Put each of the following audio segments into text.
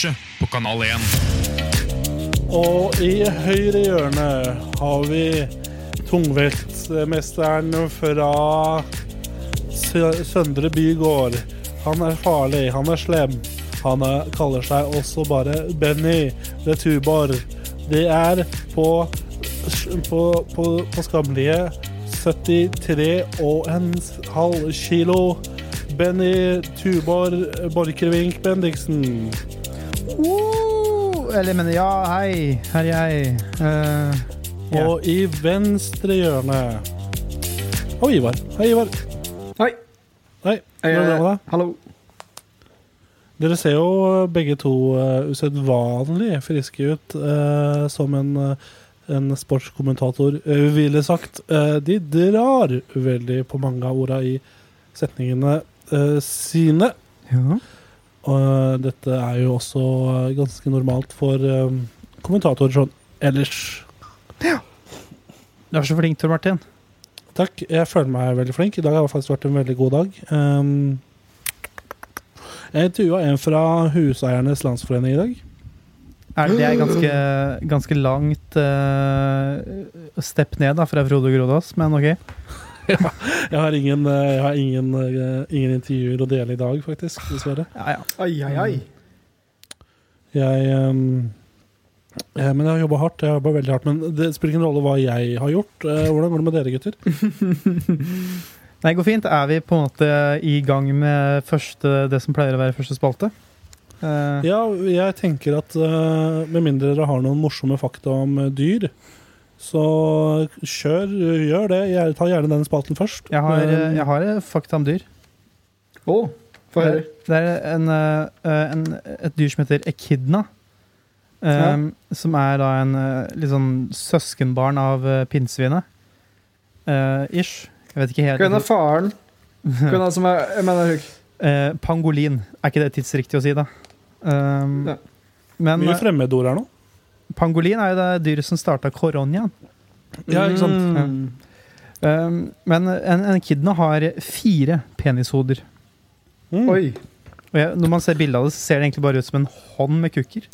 Kammerset på Kanal 1. Og i høyre hjørne har vi tungvektmesteren fra Søndre Bygård. Han er farlig, han er slem. Han er, kaller seg også bare Benny the Tuborg. Det er på, på, på, på skammelige 73 og en halv kilo. Benny Tuborg Borchgrevink Bendiksen. Uh, eller, men ja, hei. Her er jeg. Uh, yeah. Og i venstre hjørne Og Ivar. Hei, Ivar. Hei. Hei. Hvordan går det med deg? Hallo. Dere ser jo begge to uh, usedvanlig friske ut, uh, som en, eh, en sportskommentator uh, ville sagt. Eh, de drar veldig på mange av orda i setningene eh, sine. ja. Og eh, dette er jo også ganske normalt for um, kommentatorer sånn ellers. Du er så flink, Tor Martin. Takk. Jeg føler meg veldig flink. I dag har det faktisk vært en veldig god dag. Um, jeg intervjua en fra Huseiernes Landsforening i dag. Er det er ganske, ganske langt uh, step ned da, fra Frode Grodås, men ok. Jeg har ingen, eh, jeg har ingen, eh, ingen intervjuer å dele i dag, faktisk. Dessverre. Ja, ja. Ai, ai, ai. Jeg um, ja, Men jeg har jobba hardt. Jeg har veldig hardt Men det spiller ingen rolle hva jeg har gjort. Eh, hvordan går det med dere, gutter? Nei, går fint. Er vi på en måte i gang med første, det som pleier å være første spalte? Uh, Ja, jeg tenker at uh, med mindre dere har noen morsomme fakta om eh, dyr, så kjør, gjør det. Jeg tar gjerne den spalten først. jeg, har, Men- eh, jeg har eh, fakta om dyr. Å, få høre. Det er en, eh, en, et dyr som heter echidna. eh, Ja. Som er da en eh, litt sånn søskenbarn av uh, pinnsvinet. Uh, ish. Jeg vet ikke helt. Hvem er faren? Hvem er som er Jeg mener. Eh, pangolin. Er ikke det tidsriktig å si, da? Um, Ja. Men Mye eh, fremmedord her nå. Pangolin er jo det dyret som starta koronaen. Ja, ikke sant? Mm. Um, men en, en echidna har fire penishoder. Mm. Oi. Og jeg, når man ser bildet av det, så ser det egentlig bare ut som en hånd med kukker.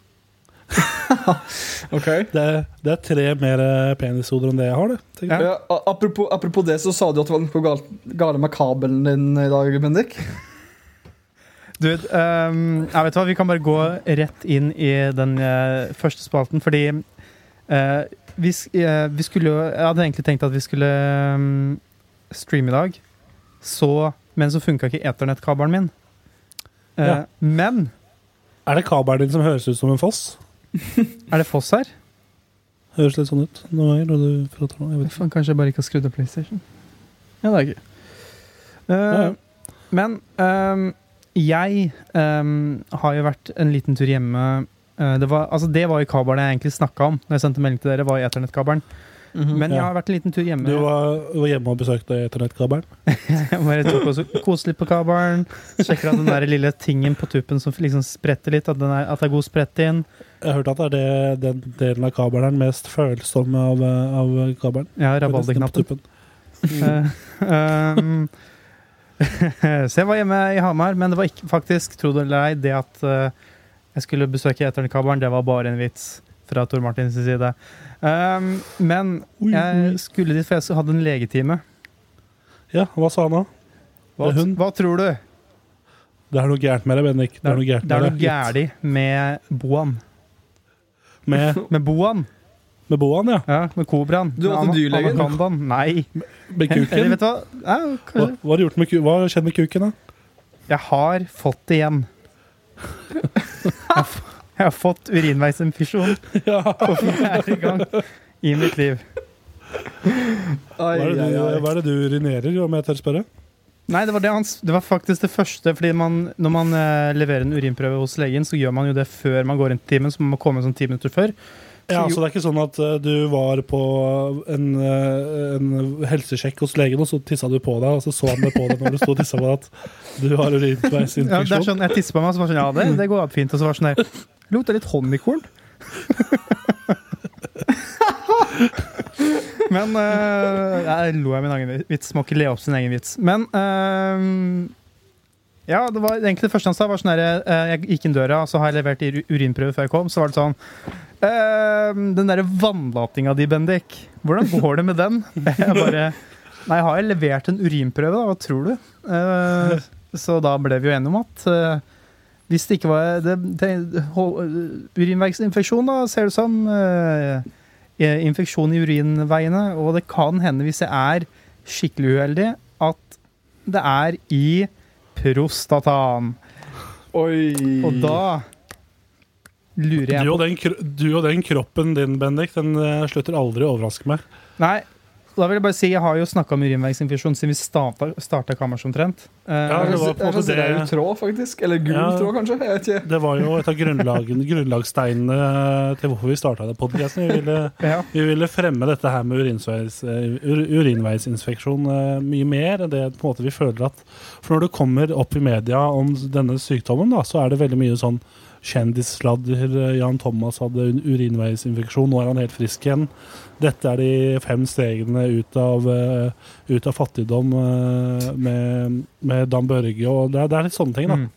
okay. Det, det er tre mer eh, penishoder enn det jeg har, det. ja. Ja, apropos, apropos det, så sa du at det var noe galt, gale med kabelen din i dag, Bendik. Du, um, jeg vet hva, Vi kan bare gå rett inn i den uh, første spalten, fordi uh, vi, eh, vi skulle jo Jeg hadde egentlig tenkt at vi skulle um, streame i dag, så, men så funka ikke eternettkabelen min. Ja. Men Er det kabelen din som høres ut som en foss? er det Foss her? Høres litt sånn ut noen ganger når du nå. Jeg vet ikke. Kanskje jeg bare ikke har skrudd av PlayStation. Ja, det er gøy. Uh, Ja, ja. Men ehm, jeg um, har jo vært en liten tur hjemme uh, det, var, altså det var jo kabelen jeg egentlig snakka om Når jeg sendte melding til dere. var mm -hmm, Men jeg Ja. har vært en liten tur hjemme. Du var, var hjemme og besøkte eternettkabelen? Jeg bare tok og koselig på kabelen. Sjekker at den der lille tingen på tuppen som liksom spretter litt, at, den er, at det er god sprett inn. Jeg har hørt at det er det, den delen av kabelen er den mest følsomme av, av kabelen. Ja, rabalderknappen. um, så jeg var hjemme i Hamar, men det var ikke faktisk, tro det eller ei, det at uh, jeg skulle besøke eternettkabelen, det var bare en vits fra Tor Martins side. Um, men jeg skulle dit, for jeg hadde en legetime. Ja, hva sa han da? Hva, hva tror du? Det er noe gærent med deg, Bendik. Det er noe gærent det er med med Boan. Med, Med boaen? Med boaen, ja. Ja, med kobraen. Du har Med dyrlegen? anakondaen. Nei. Med Eller kuken. vet du hva? Ja, Hva, hva har du gjort med Hva har skjedd med kuken, da? Jeg har fått det igjen. Jeg jeg har fått urinveisinfisjon Ja. for fjerde gang i mitt liv. Hva er det du, hva er det du urinerer, om jeg tør spørre? Nei, det var, det, hans, det var faktisk det første. Fordi man, når man eh, leverer en urinprøve hos legen, så gjør man jo det før man går inn til timen. Så man må komme sånn ti minutter før. Ja, så det er ikke sånn at eh, du var på en, eh, en helsesjekk hos legen, og så tissa du på deg, og så så han det på deg når du sto og tissa på deg at du har Ja, det er sånn, Jeg tisser på meg, og så var sånn Ja, det, det går fint. Og så var sånn der Lukta litt honningkorn. Men uh, Jeg lo av min egen vits. Må ikke le opp sin egen vits. Men eh, Ja, det var egentlig det første han sa, var sånn her eh, Jeg gikk inn døra, og så har jeg levert ur- urinprøve før jeg kom. Så var det sånn eh, Den derre vannlatinga di, Bendik. Hvordan går det med den? Jeg bare Nei, har jeg levert en urinprøve, da. Hva tror du? Eh, så da ble vi jo enige om at eh, hvis det ikke var det, urinveisinfeksjon, da, ser det som. eh, infeksjon i urinveiene. Og det kan hende, hvis jeg er skikkelig uheldig, at det er i prostataen. Oi. Og da lurer Du jeg og, den, du og den kroppen din, Bendik, den eh, slutter aldri å overraske meg. Nei, da vil jeg bare si, jeg har jo snakka om urinveisinfeksjon siden vi starta, starta Kammers omtrent. Eh, Ja, det var på en måte det jo tråd, faktisk. Eller gul Ja. tråd, kanskje. Jeg vet ikke. Det var jo et av grunnlagsteinene til hvorfor vi starta det podkasten. Vi, ja. vi ville fremme dette her med urinveis, eh, ur, urinveisinfeksjon eh, mye mer enn det på en måte vi føler at For når det kommer opp i media om denne sykdommen, da, så er det veldig mye sånn kjendissladder. Eh, Jan Thomas hadde urinveisinfeksjon, nå er han helt frisk igjen. Dette er de fem stegene ut av, eh, ut av fattigdom eh, med, med Dan Børge, og det er, det er litt sånne ting, da. Mm.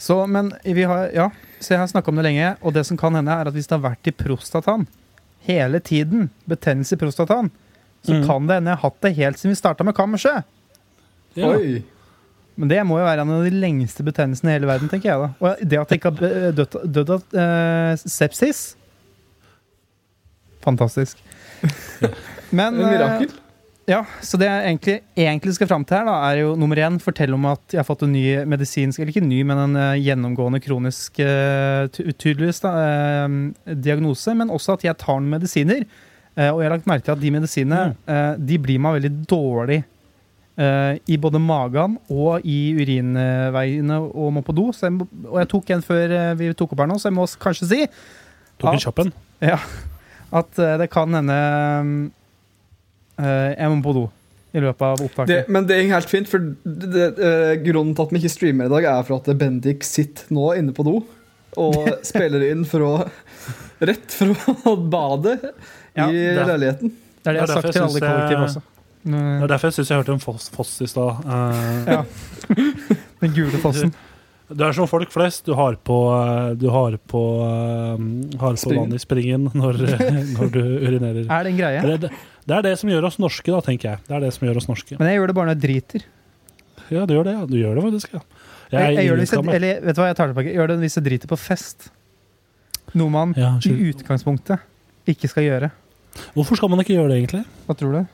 Så, men vi har, ja, så jeg har snakka om det lenge, og det som kan hende, er at hvis det har vært i prostataen hele tiden, betennelse i prostataen, så Mm. kan det hende jeg har hatt det helt siden vi starta med kammerset. Ja. Oi. Men det må jo være en av de lengste betennelsene i hele verden, tenker jeg da. Og det at jeg ikke har dødd dødd av eh, sepsis Fantastisk. Men En mirakel. eh, ja, så det jeg egentlig, egentlig skal fram til her, da, er jo nummer én fortelle om at jeg har fått en ny medisinsk, eller ikke ny, men en uh, gjennomgående kronisk uh, ty- tydeligvis da, uh, diagnose, men også at jeg tar noen medisiner. Eh, og jeg har lagt merke til at de medisinene eh, de blir meg veldig dårlig eh, i både magen og i urinveiene og må på do. Så jeg, må- og jeg tok en før eh, vi tok opp her nå, så jeg må kanskje si Tok en kjapp en. at uh, det kan hende uh, jeg må på do i løpet av Det, men det er helt fint, for det, det, grunnen til at vi ikke streamer i dag, er for at Bendik sitter nå inne på do og spiller inn fra rett fra badet i ja, leiligheten. Det er det jeg har sagt til alle i kollektivet også. Det er derfor jeg syns jeg hørte en foss, foss i stad. Uh, Ja. Den gule fossen. Du er som folk flest. Du har på, eh, du har på, eh, har på vann i springen når, når du urinerer. Er det en greie? Det, det, det er det som gjør oss norske, da, tenker jeg. Det er det som gjør oss norske. Men jeg gjør det bare når jeg driter. Ja, du gjør det, ja. Du gjør det faktisk, ja. Jeg, jeg, gjør det hvis jeg, eller vet du hva, jeg tar det tilbake. Jeg gjør det hvis jeg driter på fest. Noe man Ja, i utgangspunktet ikke skal gjøre. Hvorfor skal man ikke gjøre det, egentlig? Hva tror du?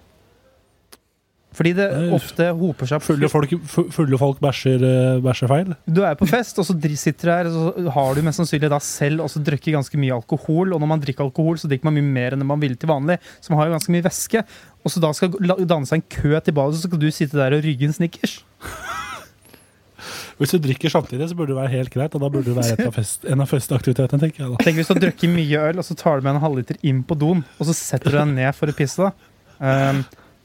Fordi det ofte hoper seg opp. Fulle folk, fulle folk bæsjer, eh, bæsjer feil. Du er på fest, og så sitter du her, og så har du mest sannsynlig da selv også drukket ganske mye alkohol. Og når man drikker alkohol, så drikker man mye mer enn man ville til vanlig. Så man har jo ganske mye væske. Og så da skal danne seg en kø til badet, så skal du sitte der og rygge en Snickers. Hvis du drikker samtidig, så burde det være helt greit. Og da burde det være av fest, en av festaktivitetene, tenker jeg da. Tenk hvis du har drukket mye øl, og så tar du med en halvliter inn på doen, og så setter du deg ned for å pisse. da. Um,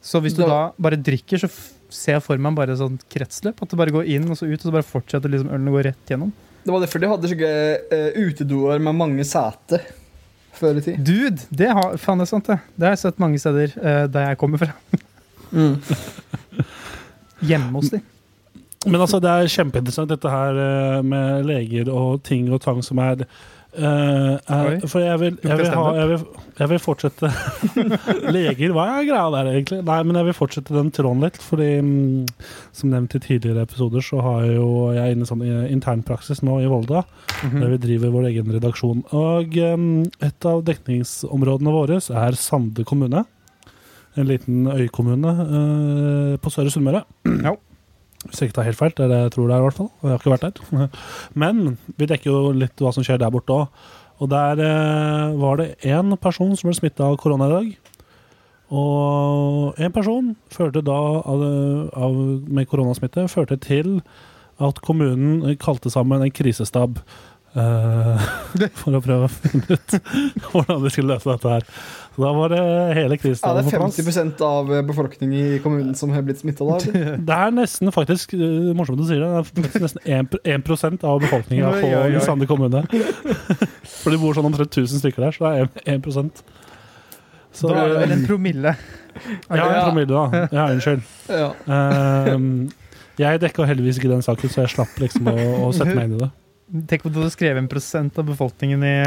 så hvis du da bare drikker, så ser jeg for meg bare sånn kretsløp. At det bare går inn og så ut, og så bare fortsetter liksom ølen å gå rett gjennom. Det var derfor de hadde slike uh, utedoer med mange seter før i tid. Dude! Det har, faen, det er sant, det. Det har jeg sett mange steder uh, der jeg kommer fra. Hjemme hos de. Men altså, det er kjempeinteressant dette her eh, med leger og ting og tang som er er, For jeg vil, jeg vil, ha, jeg vil, jeg vil fortsette Leger, hva er greia der egentlig? Nei, men jeg vil fortsette den tråden litt. Fordi mm, som nevnt i tidligere episoder, så har jeg jo jeg inne sånn i- internpraksis nå i Volda. Mhm. Der vi driver vår egen redaksjon. Og um, et av dekningsområdene våre er Sande kommune. En liten øykommune uh, på Søre Sunnmøre. Ja. Hvis jeg ikke tar helt feil. Det er det jeg tror det er, i hvert fall. Jeg har ikke vært der. Men vi dekker jo litt hva som skjer der borte òg. Og der eh, var det én person som ble smitta av korona i dag. Og en person førte da, av, av, med koronasmitte, førte til at kommunen kalte sammen en krisestab. Eh, for å prøve å finne ut hvordan de skulle løse dette her. Så da var det hele det er plass. 50 av befolkningen i kommunen som har blitt smitta da. Det er nesten faktisk eh, morsomt du sier det, det er nesten 1, 1 av befolkninga Oi, på oi, oi. Sande kommune. For det bor sånn omtrent 1000 stykker der, så det er 1, 1 Så Da er det vel en promille. Ja, en promille, da. Ja, unnskyld. Ja. Uh, jeg dekka heldigvis ikke den saken, så jeg slapp liksom å, å sette meg inn i det. Tenk at du hadde skrevet en prosent av befolkningen i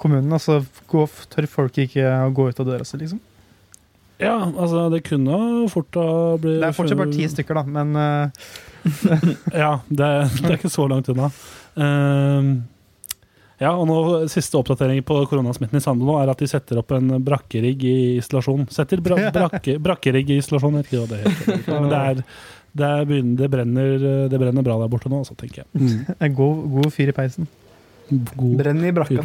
kommunen, og så gå- tør folk ikke å gå ut av døra si, liksom. Ja, altså, det kunne fort ha blitt Det er fortsatt bare ti stykker, da, men uh... Ja, det, det er ikke så langt unna. Uh, ja, og nå, Siste oppdatering på koronasmitten i Sande nå er at de setter opp en brakkerigg i isolasjon. Setter bra, brakke, brakkerigg i isolasjon, jeg vet ikke hva det heter. Men det, er, det, er begynner, det, brenner, det brenner bra der borte nå, så tenker jeg. en god, god fyr i peisen. God Brenn i brakka.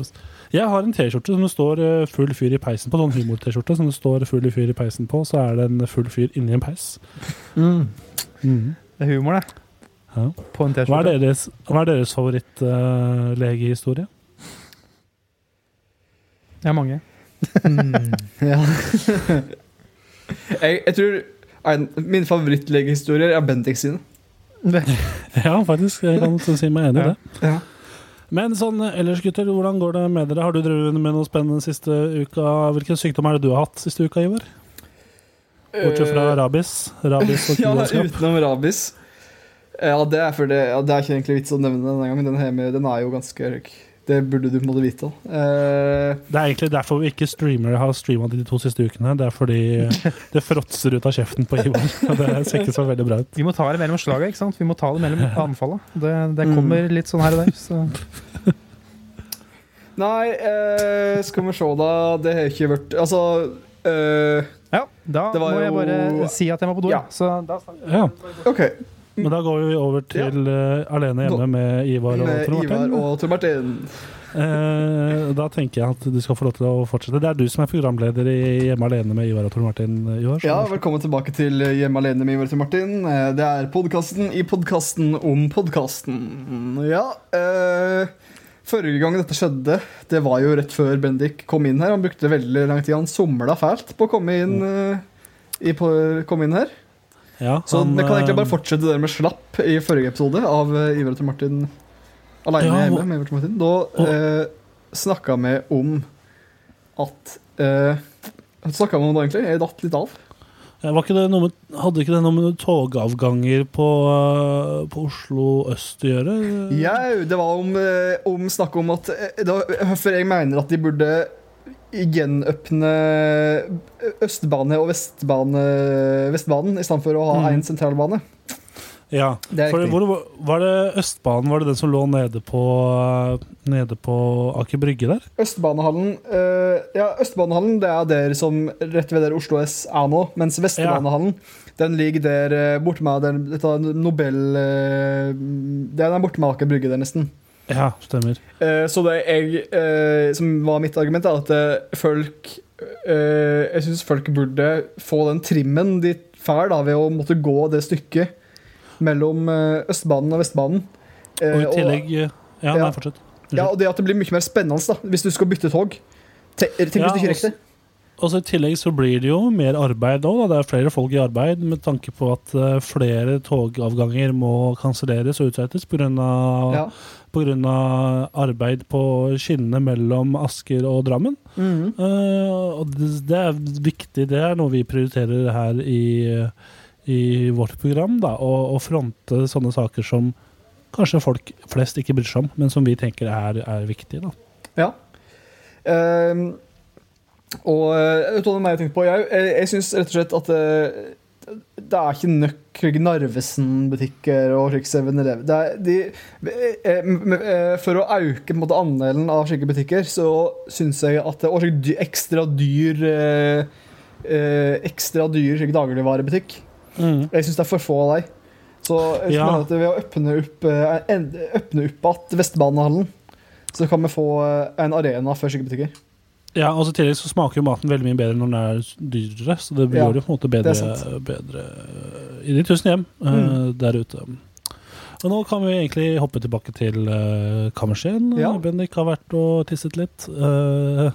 Jeg har en T-skjorte som det står eh, 'full fyr i peisen' på. Sånn humor-T-skjorte som det står 'full fyr i peisen' på, så er det en full fyr inni en peis. Mhm. Det er humor, det. Ja. På en Hva er deres, hva er deres favorittlegehistorie? Jeg har mange. Ja. jeg, jeg tror en, Min favorittlegehistorie er Bendik sine. ja, faktisk. Jeg kan si meg enig i det. Ja. Men sånn ellers, gutter, hvordan går det med dere? Har du drevet med noe spennende siste uka? Hvilken sykdom er det du har hatt siste uka, Ivar? Bortsett fra rabies. Rabies og Eh, Ja, utenom rabies. Ja, det er, for det, ja, det er ikke egentlig vits å nevne denne engang. Den, den er jo ganske røk. Det burde du på en måte vite. Uh, Det er egentlig derfor vi ikke streamer har streama de to siste ukene. Det er fordi det fråtser ut av kjeften på Ivar. Det ser ikke så veldig bra ut. Vi må ta det mellom slaget, ikke sant? Vi må ta det mellom anfallet Det, det Mm. kommer litt sånn her og der. Så. nei, uh, skal vi se, da. Det har ikke vært Altså uh, Ja, da må jeg jo- bare si at jeg må på do. Ja. Så da snakker Ja, OK. Men da går vi over til eh, Alene hjemme med Ivar og Med Tor Ivar Martin. og Tor Martin. Uh, da tenker jeg at du skal få lov til å fortsette. Det er du som er programleder i Hjemme alene med Ivar og Tor Martin, Ivar. så- Ja, velkommen tilbake til Hjemme alene med Ivar og Tor Martin. Eh, Det er podkasten i podkasten om podkasten. Ja Uh, Forrige gang dette skjedde, det var jo rett før Bendik kom inn her. Han brukte veldig lang tid. Han somla fælt på å komme inn, eh, i, på, komme inn her. Ja, Så han, vi kan egentlig eh, bare fortsette det med slapp i forrige episode av eh, Ivar og Martin aleine Ja, hjemme. med Ivar og Martin. Da eh, snakka vi om at eh, snakka vi om da, egentlig? Jeg datt litt av. Var ikke det med, hadde ikke det noe med togavganger på, uh, på Oslo øst å gjøre? Jau, det var om, eh, om snakk om at eh, det Hvorfor jeg mener at de burde gjenåpne østbane og vestbane, vestbanen istedenfor å ha én sentralbane. Ja, Det for hvor, var- det Østbanen? Var det den som lå nede på, nede på Aker Brygge der? Østbanehallen øh, Ja, Østbanehallen det er der som rett ved der Oslo S er nå. Mens Vestbanehallen den ligger der eh, borte med dette Nobel eh, Den er borte med Aker Brygge der, nesten. Ja, stemmer. Eh, så det jeg, eh, som var mitt argument, er at eh, folk eh, Jeg syns folk burde få den trimmen de får da, ved å måtte gå det stykket mellom eh, Østbanen og Vestbanen. Eh, Og i tillegg Ja, ja. nei, fortsett. ja, og det at det blir mye mer spennende da, hvis du skal bytte tog. Tenk, hvis Ja, du ikke rekker det. Og så I tillegg så blir det jo mer arbeid òg. Det er flere folk i arbeid med tanke på at flere togavganger må kanselleres og utsettes pga. Ja. Av arbeid på skinnene mellom Asker og Drammen. Mm. Uh, og det, det er viktig. Det er noe vi prioriterer her i, i vårt program. Da, å, å fronte sånne saker som kanskje folk flest ikke bryr seg om, men som vi tenker er, er viktige. Da. Ja. Uh, og eh, vet du hva mer jeg tenkte på? Jeg, jeg, jeg syns rett og slett at eh, det er ikke nok Narvesen-butikker og slik 7-Eleven. Er de, eh, m- eh, For å øke måte, andelen av slike butikker, så syns jeg at Og slik ekstra dyr eh, eh, Ekstra dyr slik dagligvarebutikk. Jeg syns det er for få av dem. Så Ja. at ved å åpne opp, eh, åpne opp igjen Vestbanehallen, så kan vi få eh, en arena for slike butikker. Ja, og så I tillegg så smaker jo maten veldig mye bedre når den er dyrere. Så det Ja, gjør det på en måte bedre, bedre eh, i de tusen hjem mm. uh, der ute. Og nå kan vi egentlig hoppe tilbake til uh, kammerset. Ja. Bendik har vært og tisset litt. Uh,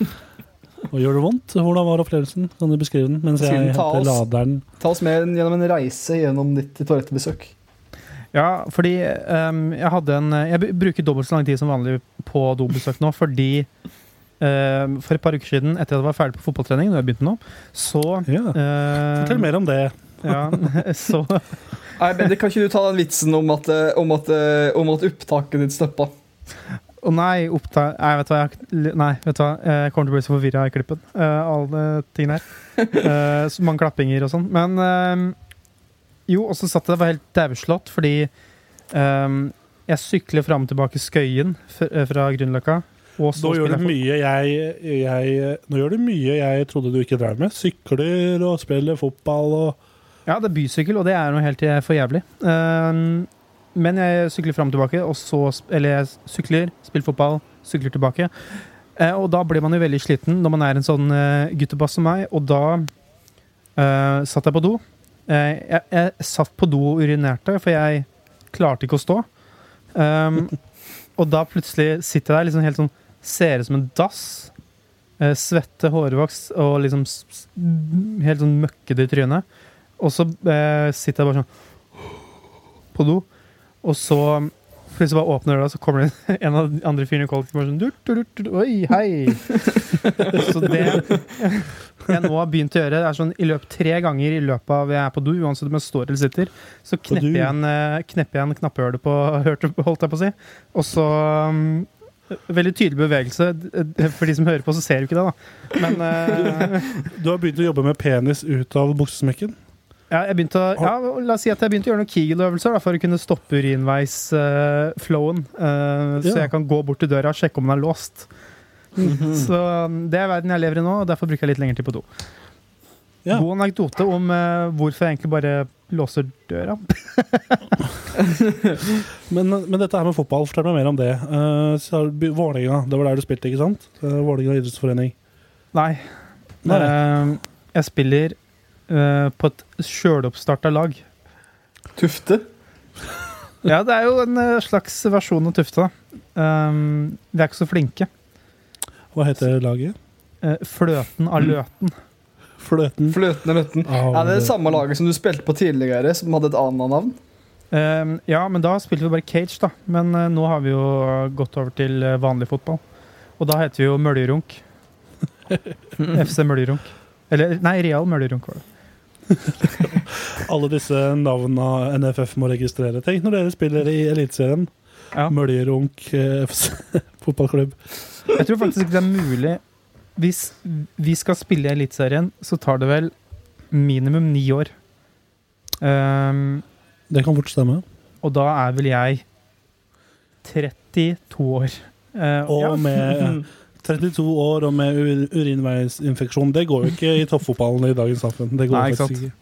og gjør det vondt? Hvordan var opplevelsen? Kan du beskrive den mens jeg Siden ta henter oss. laderen? Ta oss med gjennom en reise gjennom ditt toalettbesøk. Ja, fordi um, jeg hadde en Jeg bruker dobbelt så lang tid som vanlig på dobesøk nå, fordi for et par uker siden, etter at jeg var ferdig på fotballtrening, når jeg begynte nå, så Ja. ehm, Fortell mer om det. Ja, så Nei, Bendik, Kan ikke du ta den vitsen om at, eh, om at, eh, om at opptaket ditt stoppa? Å nei, oppta... Nei, vet du hva. Jeg, nei, vet du hva. Jeg kommer til å bli så forvirra i klippen. Uh, alle tingene her. Uh, så mange klappinger og sånn. Men uh, jo, og så satt jeg og var helt dauslått fordi um, jeg sykler fram og tilbake Skøyen eh, fra Grünerløkka. Og så Nå gjør du mye jeg, jeg Nå gjør du mye jeg trodde du ikke drev med. Sykler og spiller fotball og Ja, det er bysykkel, og det er noe helt eh, for jævlig. Eh, men jeg sykler fram og tilbake, og så Eller jeg sykler, spiller fotball, sykler tilbake. Eh, og da blir man jo veldig sliten når man er en sånn uh, guttebass som meg, og da eh, satt jeg på do. Eh, jeg, jeg satt på do og urinerte, for jeg klarte ikke å stå. Um, og da plutselig sitter jeg der liksom helt sånn Ser ut som en dass. Eh, svette, hårvoks og liksom helt sånn møkkete i trynet. Og så eh, sitter jeg bare sånn på do, og så plutselig bare åpner døra, så kommer det en av de andre fyrene i kollektivet sånn Oi, hei! så det jeg nå har begynt å gjøre, er sånn i løpet tre ganger i løpet av jeg er på do, uansett om jeg står eller sitter, så knepper jeg en, eh, knepper jeg en knappehøle på holdt jeg på å si. Og så um, Veldig tydelig bevegelse. For de som hører på, så ser du ikke det, da. Men uh... Du har begynt å jobbe med penis ut av buksesmekken. Ja, jeg begynte å, ja, la oss si at jeg begynte å gjøre noen Kegel-øvelser for å kunne stoppe urinveis-flowen. Så Ja. jeg kan gå bort til døra og sjekke om den er låst. Så um, Det er verden jeg lever i nå, og derfor bruker jeg litt lengre tid på do. Ja. God anekdote om uh, hvorfor jeg egentlig bare låser døra. Men, men dette her med fotball, fortell meg mer om det. Uh, Vålerenga, det var der du spilte, ikke sant? Uh, Vålerenga idrettsforening. Nei. Nei. Uh, jeg spiller eh, på et sjøloppstarta lag. Tufte? Ja, det er jo en slags versjon av Tufte. Um, vi er ikke så flinke. Hva heter laget? Eh, fløten av Løten. Fløten. Fløten er Løtten. Oh, Er det det samme laget som du spilte på tidligere, som hadde et annet navn? Um, ja, men da spilte vi bare cage, da. Men uh, nå har vi jo gått over til eh, vanlig fotball. Og da heter vi jo Møljerunk. FC Møljerunk. Eller nei, Real Møljerunk var det. Alle disse navna NFF må registrere. Tenk når dere spiller i Eliteserien. Ja. Møljerunk eh, FC fotballklubb. Jeg tror faktisk ikke det er mulig Hvis vi skal spille i Eliteserien, så tar det vel minimum ni år. Um, Det kan fort stemme. og da er vel jeg 32 år. Uh, Og ja. med 32 år og med urinveisinfeksjon. Det går jo ikke i toppfotballen i dagens samfunn. Det går Nei, ikke faktisk ikke.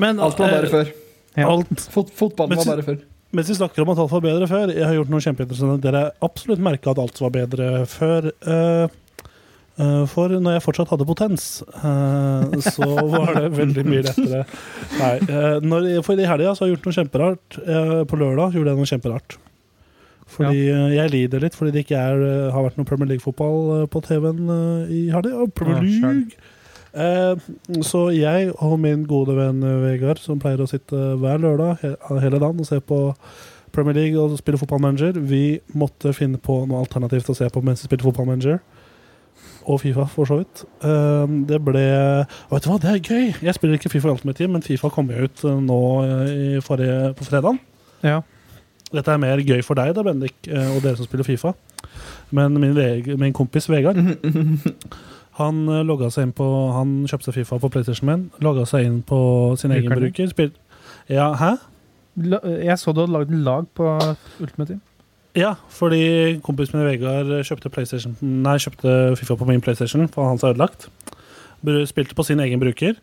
Men Alt var bare eh, før. Ja. alt Fot fotballen Men var bare før. Mens vi snakker om at alt var bedre før, jeg har gjort noe kjempeinteressant. Dere absolutt merka at alt var bedre før. eh, eh, for når jeg fortsatt hadde potens, eh, så var det veldig mye lettere. Nei, for i helga har jeg gjort noe kjemperart. På lørdag gjorde jeg noe kjemperart. Fordi ja. jeg lider litt fordi det ikke er, har vært noe Premier League-fotball på TV-en i helga. Premier. League! Eh, så jeg og min gode venn eh, Vegard, som pleier å sitte hver lørdag hele dagen og se på Premier League og spille fotballmanager, vi måtte finne på noe alternativt å se på mens vi spilte fotballmanager. Og Fifa, for så vidt. Eh, det ble og Vet du hva, det er gøy! Jeg spiller ikke Fifa Ultimate Team, men Fifa kom jo ut eh, nå eh, i forrige, på fredag. Ja. Dette er mer gøy for deg da, Bendik, eh, og dere som spiller Fifa. Men min, Veg min kompis Vegard Han eh, logga seg inn på Han kjøpte Fifa på PlayStation min. Logga seg inn på sin egen Bruker den? bruker. Spil ja, hæ? La- Jeg så du hadde lagd en lag på Ultimate Team. Ja, fordi kompisen min Vegard kjøpte, PlayStation, nei, kjøpte Fifa på min PlayStation, for hans er ødelagt. Spilte på sin egen bruker.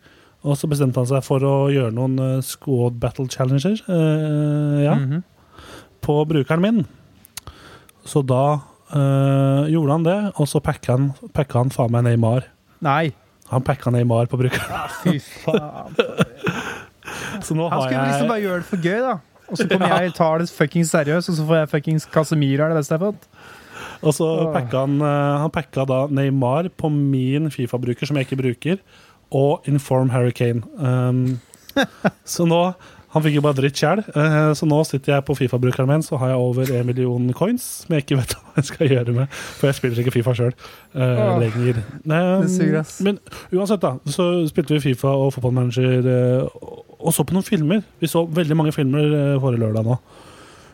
Og så bestemte han seg for å gjøre noen eh, squad battle challenger. eh, ja. Mhm. på brukeren min. Så da eh, gjorde han det, og så packa han, packa han faen meg Neymar. Nei, Han packa Neymar på brukeren. fy faen. Så nå Han har skulle liksom bare gjøre det for gøy, da. Og så kommer jeg tar det fuckings seriøst, og så får jeg fuckings Casemiro, er det beste jeg har fått. Og så oh. packa han, eh, han packa da Neymar på min Fifa-bruker, som jeg ikke bruker, og Inform Hurricane. Um, så nå Han fikk jo bare dritt sjæl, eh, så nå sitter jeg på Fifa-brukeren min, så har jeg over en million coins som jeg ikke vet hva jeg skal gjøre med, for jeg spiller ikke Fifa sjøl uh, lenger. Um, Det suger, ass. Men uansett, da, så spilte vi Fifa og fotballmanager eh, og- så på noen filmer. Vi så veldig mange filmer eh, forrige lørdag nå.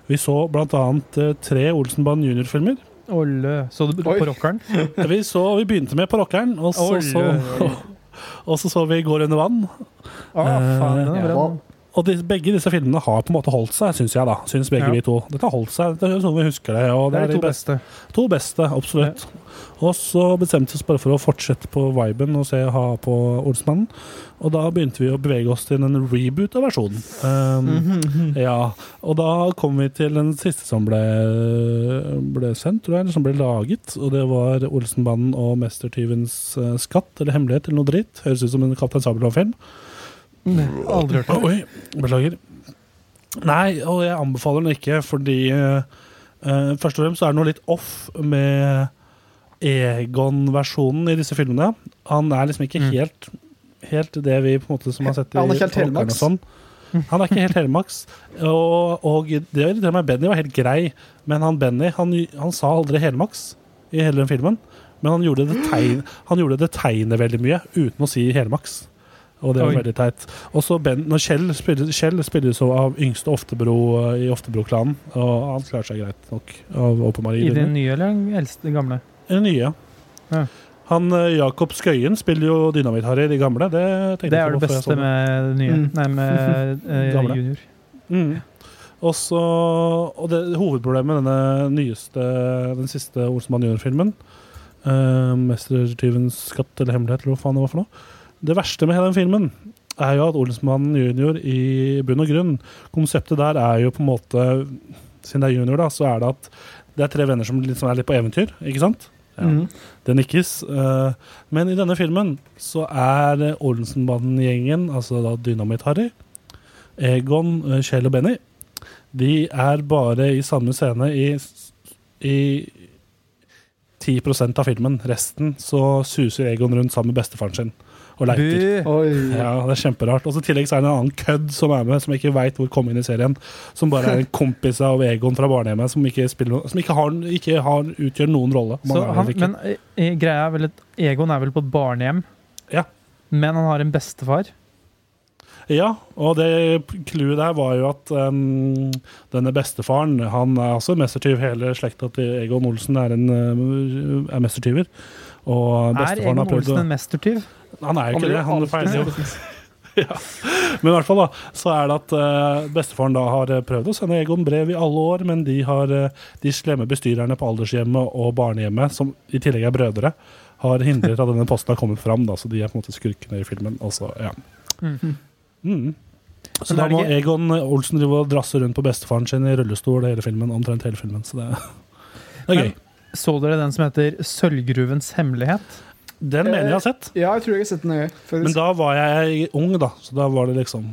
Vi så eh, tre Olsenband junior-filmer. Så du på rockeren? Vi, så, vi begynte med på rockeren, og så så, og så, så vi Går under vann. Å, faen, den er bra. Og de, begge disse filmene har på en måte holdt seg, syns jeg. da synes begge Ja. vi to. Dette har holdt seg. Det er sånn vi husker det. Og Det er de to beste. To beste, absolutt. Og så bestemte vi oss bare for å fortsette på viben og se ha på Olsmannen. Og da begynte vi å bevege oss til en reboot av versjonen. Um, Mhm. Ja, og da kom vi til den siste som ble, ble sendt, tror jeg, eller som ble laget. Og det var Olsenbanden og Mestertyvens eh, skatt, eller hemmelighet, eller noe dritt. Høres ut som en Kaptein Sabeltann-film. Aldri hørt om. Oi, beklager. Nei, og jeg anbefaler den ikke, fordi eh, eh, først og fremst så er det noe litt off med Egon-versjonen i disse filmene. Han er liksom ikke Mm. helt, helt det vi på en måte som har sett i han er ikke helt Helmaks. sånn. Han er ikke helt helmaks. Og, og det irriterer meg. Benny var helt grei, men han Benny han, han sa aldri helmaks i hele den filmen. Men han gjorde, det tegn, han gjorde det tegnet veldig mye uten å si helmaks. Og det var Oi. veldig teit. Og så Ben, når Kjell spiller, Kjell spiller jo av yngste Oftebro eh, i Oftebro-klanen, og han klarer seg greit nok. Av I den nye eller den eldste den gamle? Den nye. Ja. Han eh, Jakob Skøyen spiller jo Dynamitt-Harry, de gamle. Det, Det er det beste sånn. med nye. Mm. Nei, med eh, junior. Mm. Og så Og det hovedproblemet med denne nyeste, den siste Olsenmann junior-filmen, uh, 'Mestertyvens skatt eller hemmelighet', eller hva faen det var for noe Det verste med hele den filmen er jo at Olsmannen junior i bunn og grunn Konseptet der er jo på en måte Siden det er junior, da, så er det at det er tre venner som liksom er litt på eventyr, ikke sant? Ja. Mm. Det nikkes. eh, men i denne filmen så er Olsenbanden-gjengen, altså da Dynamitt-Harry, Egon, eh, Kjell og Benny, de er bare i samme scene i, i 10 av filmen. Resten så suser Egon rundt sammen med bestefaren sin og leiter. Ja, det er kjemperart. Og så I tillegg så er det en annen kødd som er med, som jeg ikke veit hvor kom inn i serien. Som bare er en kompis av Egon fra barnehjemmet, som ikke, spiller, som ikke, har, ikke har, utgjør noen rolle. Så han, ikke. men eh, greia er vel at Egon er vel på et barnehjem, Ja. men han har en bestefar. Ja, og det clouet der var jo at um, denne bestefaren Han er også mestertyv. Hele slekta til Egon Olsen er, en, er mestertyver. Og Er bestefaren Egon har prøvd Olsen en mestertyv? Han er jo ikke det. Han er jo. ja. Men i hvert fall da, så er det at uh, bestefaren da har uh, prøvd å sende Egon brev i alle år, men de har uh, de slemme bestyrerne på aldershjemmet og barnehjemmet, som i tillegg er brødre, har hindret at denne posten har kommet fram. Da, så de er på en måte skurkene i filmen. Altså, ja. Mm. Mm. Så da må ikke- Egon Olsen drive og drasse rundt på bestefaren sin i rullestol hele filmen, omtrent hele filmen. Så det, det er Men- gøy. Så dere den som heter Sølvgruvens hemmelighet? Den mener jeg har sett. Ja, jeg tror jeg har sett den øye. Men da var jeg ung, da. Så da var det liksom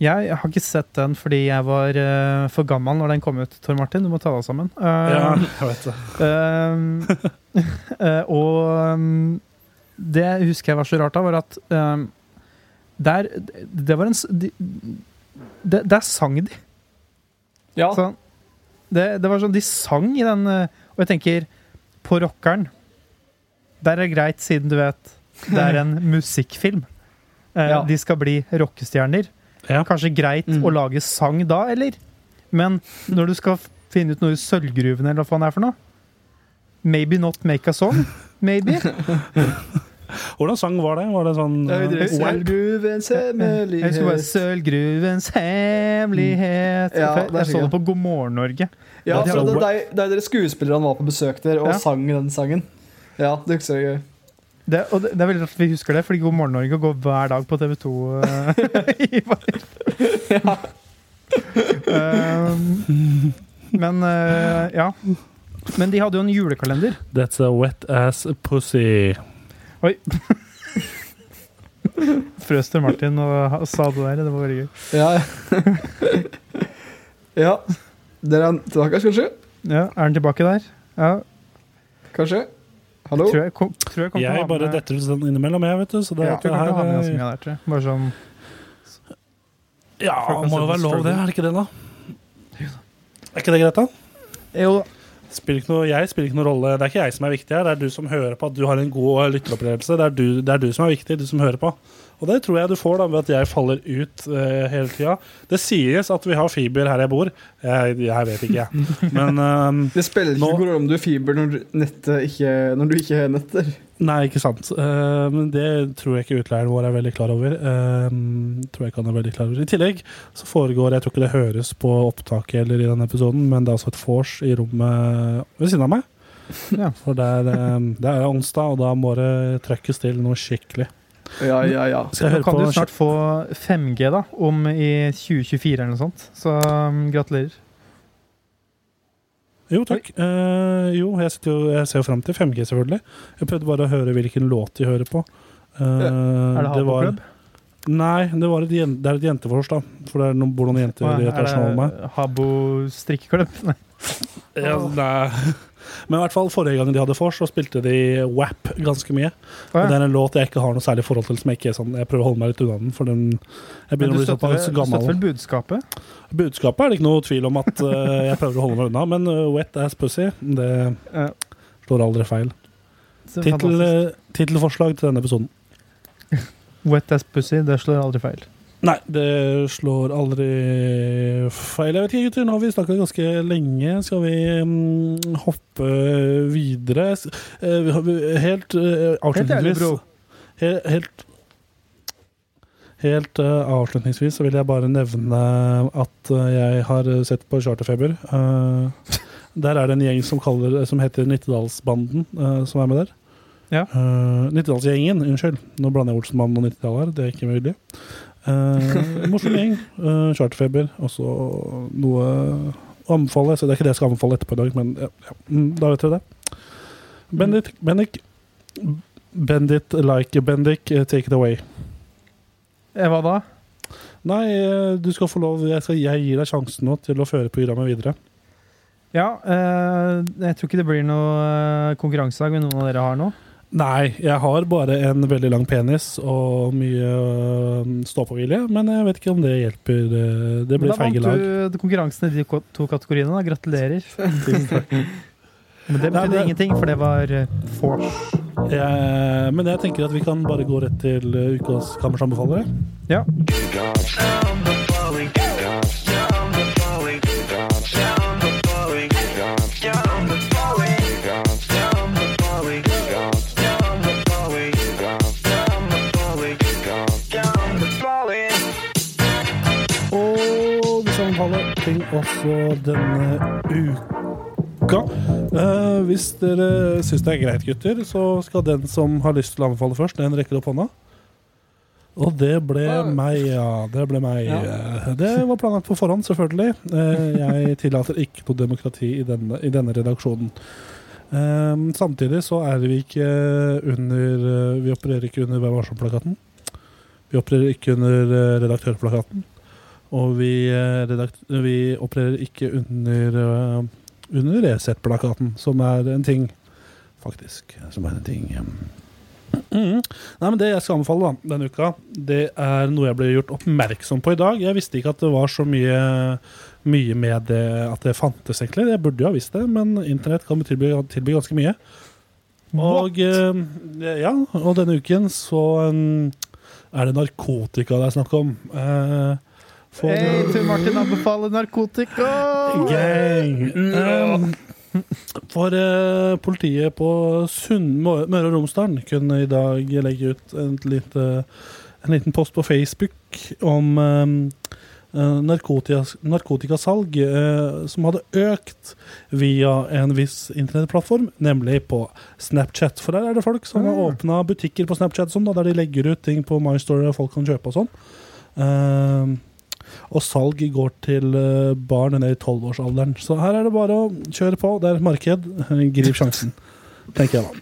Jeg har ikke sett den fordi jeg var uh, for gammel når den kom ut, Tor Martin. Du må ta deg sammen. Uh, Ja, jeg vet det. uh, eh, og um, det husker jeg var så rart da, var at um, der, det var en de, de, det, Der sang de. Ja. Så det, det var sånn, De sang i den eh, Og jeg tenker, på rockeren Der er greit, siden du vet det er en musikkfilm. Eh, Ja. De skal bli rockestjerner. Ja. Kanskje greit Mm. å lage sang da, eller? Men når du skal finne ut noe i sølvgruven, eller hva faen det er for noe Maybe not make a song. Maybe. Hvordan sang var det? Var det sånn Ja, uh, WAP? Sølvgruvens Jeg husker bare hemmelighet. Sølvgruvens hemmelighet. Ja, det er jeg så det på God morgen Norge. Ja, Det er for det WAP. er de- er dere skuespillerne var på besøk der og Ja. sang den sangen. Ja, det husker jeg. Det, og det, det er veldig rart at vi husker det, fordi God morgen Norge går hver dag på TV 2. um, men uh, ja. Men de hadde jo en julekalender. That's a wet ass pussy. Frøs til Martin og sa det der. Det var veldig gøy. Ja. ja. Der er han tilbake, kanskje? Ja, Er han tilbake der? Ja. Kanskje? Hallo? Tror jeg, kom, tror jeg Jeg bare med detter ut sånn innimellom, jeg, vet du. Så det, ja, jeg det ha med her, mye der, tror jeg. Bare sånn Ja, må jo være lov, det. Er det ikke det, da? Er ikke det greit, da? Jo, Spiller ikke noe, jeg spiller ikke noen rolle. Det er ikke jeg som er viktig her, det er du som hører på. At du har en god lytteropplevelse. Det er du, det er du som er viktig, du som hører på. Og det tror jeg du får da ved at jeg faller ut uh, hele tida. Det sies at vi har fiber her jeg bor. Jeg, jeg vet ikke, jeg. Men um, Det spiller ikke noen rolle om du har fiber når, nettet ikke, når du ikke har netter. Nei, ikke sant. Uh, men det tror jeg ikke utleieren vår er veldig klar over. Uh, tror jeg ikke han er veldig klar over. I tillegg så foregår Jeg tror ikke det høres på opptaket eller i denne episoden, men det er altså et vors i rommet ved siden av meg. Ja. For det er, eh, det er onsdag, og da må det trøkkes til noe skikkelig. Ja, ja, ja. Skal jeg Nå høre kan på du snart få 5G da, om i 2024 eller noe sånt. Så um, gratulerer. Jo, takk. Uh, jo, jeg, jo, jeg ser jo fram til 5G, selvfølgelig. Jeg prøvde bare å høre hvilken låt de hører på. Uh, Er det var- Haboklubb? Nei, det, var et, det er et jentefors, da. For det er noen, bor noen jenter i et over med. Er det Habo strikkeklubb? Nei. Ja, nei. Men i hvert fall forrige gang de hadde vors, så spilte de WAP ganske mye. Og Det er en låt jeg ikke har noe særlig forhold til. Som jeg ikke sånn Jeg prøver å holde meg litt unna den, for den Jeg begynner å bli såpass du støtter vel budskapet? Budskapet er det ikke noe tvil om at uh, jeg prøver å holde meg unna, men uh, Wet Ass Pussy, det Ja. slår aldri feil. Eh, Tittelforslag til denne episoden. Wet Ass pussy, det slår aldri feil. Nei, det slår aldri feil. Jeg vet ikke, gutter. Nå har vi snakka ganske lenge. Skal vi mm, hoppe videre? Eh, helt uh, avslutningsvis. Helt, helt, helt uh, avslutningsvis så vil jeg bare nevne at eh, jeg har sett på Charterfeber. Uh, der er det en gjeng som, kaller, som heter Nittedalsbanden, uh, som er med der. Ja. Uh, Nittedalsgjengen, unnskyld. Nå blander jeg Olsenmannen og Nittedal her. Det er ikke mulig. Uh, morsom gjeng. Uh, Charterfeber. Og så noe å anbefale. Så det er ikke det jeg skal anbefale etterpå i dag, men ja, ja. Mm, da vet dere det. Bendik, Bendik Bendit like Bendik, eh, take it away. Hva da? Nei, du skal få lov Jeg, skal, jeg gir deg sjansen nå til å føre programmet videre. Ja, eh, jeg tror ikke det blir noe konkurransedag med noen av dere har nå. Nei, jeg har bare en veldig lang penis og mye øh, stå-på-vilje, men jeg vet ikke om det hjelper. Det, Det Men lag. da vant du konkurransen i de to kategoriene. da. Gratulerer. Men det betydde ingenting, for det var uh, force. Jeg, men jeg tenker at vi kan bare gå rett til øh, ukas kammersanbefalere. Ja. Ting også denne uka. Eh, hvis dere syns det er greit, gutter, så skal den som har lyst til å anbefale først, den rekker opp hånda. Og det ble meg, ja. Det ble meg. Ja. Det var planlagt på forhånd, selvfølgelig. Eh, Jeg tillater ikke noe demokrati i denne, i denne redaksjonen. Eh, Samtidig så er vi ikke under eh, Vi opererer ikke under Vær varsom-plakaten. Vi opererer ikke under redaktørplakaten. Og vi, eh, redakt vi opererer ikke under, eh, under Resett-plakaten, som er en ting, faktisk. Som er en ting mm. Nei, men Det jeg skal anbefale da, denne uka, det er noe jeg ble gjort oppmerksom på i dag. Jeg visste ikke at det var så mye, mye med det at det fantes, egentlig. Jeg burde jo ha visst det, men internett kan tilby, tilby ganske mye. Og eh, ja, og denne uken så um, er det narkotika det er snakk om. Eh, Hei, Tor Martin anbefaler narkotika! Gang. Um, for uh, politiet på Sund, Møre og Romsdal kunne i dag legge ut en, lite, en liten post på Facebook om um, eh, narkotikas, narkotikasalg eh, som hadde økt via en viss internettplattform, nemlig på Snapchat. For der er det folk som har Ah. åpna butikker på Snapchat sånn, da, der de legger ut ting på My Story og folk kan kjøpe og sånn. Eh, Og salg går til eh, barn ned i tolvårsalderen. Så her er det bare å kjøre på. Det er et marked. Grip sjansen, tenker jeg da.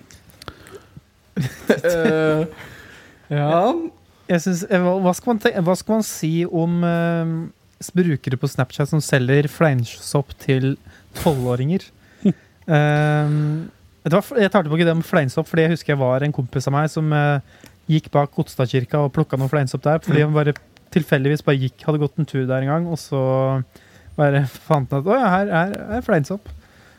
Ja Jeg synes, eh, hva, skal man te hva skal man si om uh, brukere på Snapchat som selger fleinsopp til tolvåringer? Hva, jeg tar tilbake det om fleinsopp, fordi jeg husker jeg var en kompis av meg som uh, gikk bak Godstadkirka og plukka noe fleinsopp der. Fordi han bare tilfeldigvis bare gikk, hadde gått en tur der en gang, og så bare fant han at å ja, her er, er fleinsopp.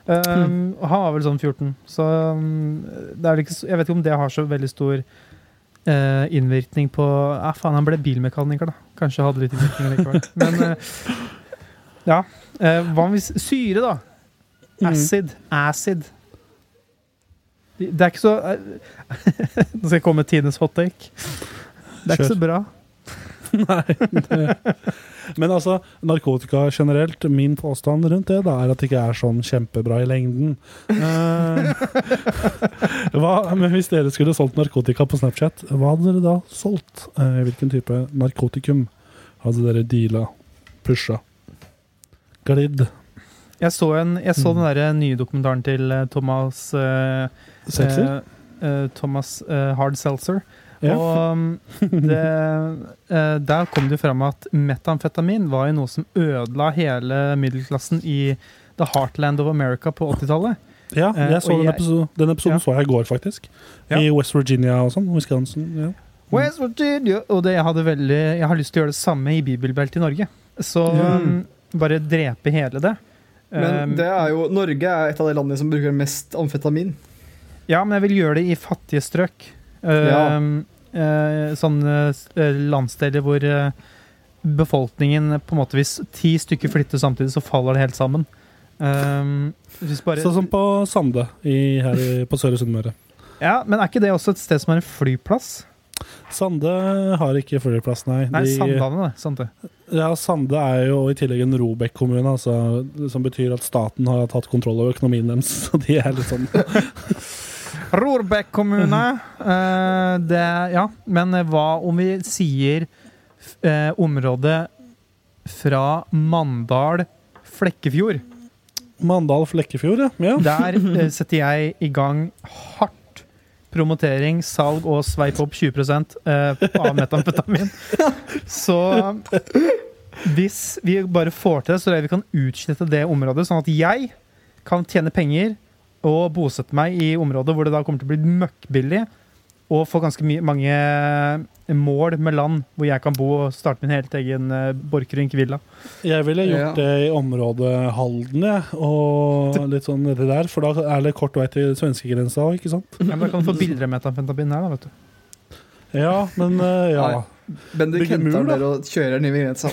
Um, og Han var vel sånn 14, så um, det er vel ikke, jeg vet ikke om det har så veldig stor uh, innvirkning på Ja, faen, han ble bilmekaniker, da. Kanskje hadde litt innvirkning likevel. Men uh, ja. Uh, hva med syre, da? Acid. Acid. Det er ikke så Nå skal jeg komme med tidenes hot take. Det er ikke så bra. Nei. Det. Men altså, narkotika generelt, min påstand rundt det da, er at det ikke er sånn kjempebra i lengden. Eh, hva, men hvis dere skulle solgt narkotika på Snapchat, hva hadde dere da solgt? Eh, hvilken type narkotikum hadde dere deala, pusha, glidd, Jeg så, en, jeg så Mm. den der nye dokumentaren til eh, Thomas eh, sekser? eh, eh, Thomas Hard Seltzer. Ja. Og um, det, eh, der kom det fram at metamfetamin var jo noe som ødela hele middelklassen i the heartland of America på 80-tallet. Ja, Eh, jeg så og den, jeg- episoden, den episoden Ja. så jeg i går, faktisk. Ja. I West Virginia og sånn. Wisconsin. Ja. West Virginia! Og det, jeg, hadde veldig, jeg har lyst til å gjøre det samme i bibelbeltet i Norge. Så Ja. um, bare drepe hele det. Men Um, det er jo, Norge er et av de landene som bruker mest amfetamin. Ja, men jeg vil gjøre det i fattige strøk. Ja. Um, eh, sånne eh, landsdeler hvor eh, befolkningen på en måte Hvis ti stykker flytter samtidig, så faller det helt sammen. Hvis bare, Sånn som på Sande i, her i, på Søre Sunnmøre. ja, men er ikke det også et sted som er en flyplass? Sande har ikke flyplass, nei. Nei, De- Sandane. Sant det. Ja, Sande er jo i tillegg en Robek-kommune, altså, som betyr at staten har tatt kontroll over økonomien deres. Så de er litt sånn Rorbekk kommune. Uh, det, ja, men eh, hva om vi sier uh, området fra Mandal, Flekkefjord? Mandal Flekkefjord, ja. ja. Der uh, setter jeg i gang hardt promotering, salg og sveip opp 20 eh, av metamfetamin. Så hvis vi bare får til det, så tror jeg vi kan utslette det området, sånn at jeg kan tjene penger og bosette meg i området hvor det da kommer til å bli møkkbillig, og få ganske mange mål med land hvor jeg kan bo og starte min helt egen uh, Borchgrevink villa. Jeg ville gjort Ja. det i området Halden. Og litt sånn nedi der, for da er det kort vei til svenskegrensa òg, ikke sant? Ja, men da kan du få billigere metamfetamin her, da, vet du. Ja, men uh, ja. Bendik Bygge mur, henter da. dere og kjører ned ved grensa.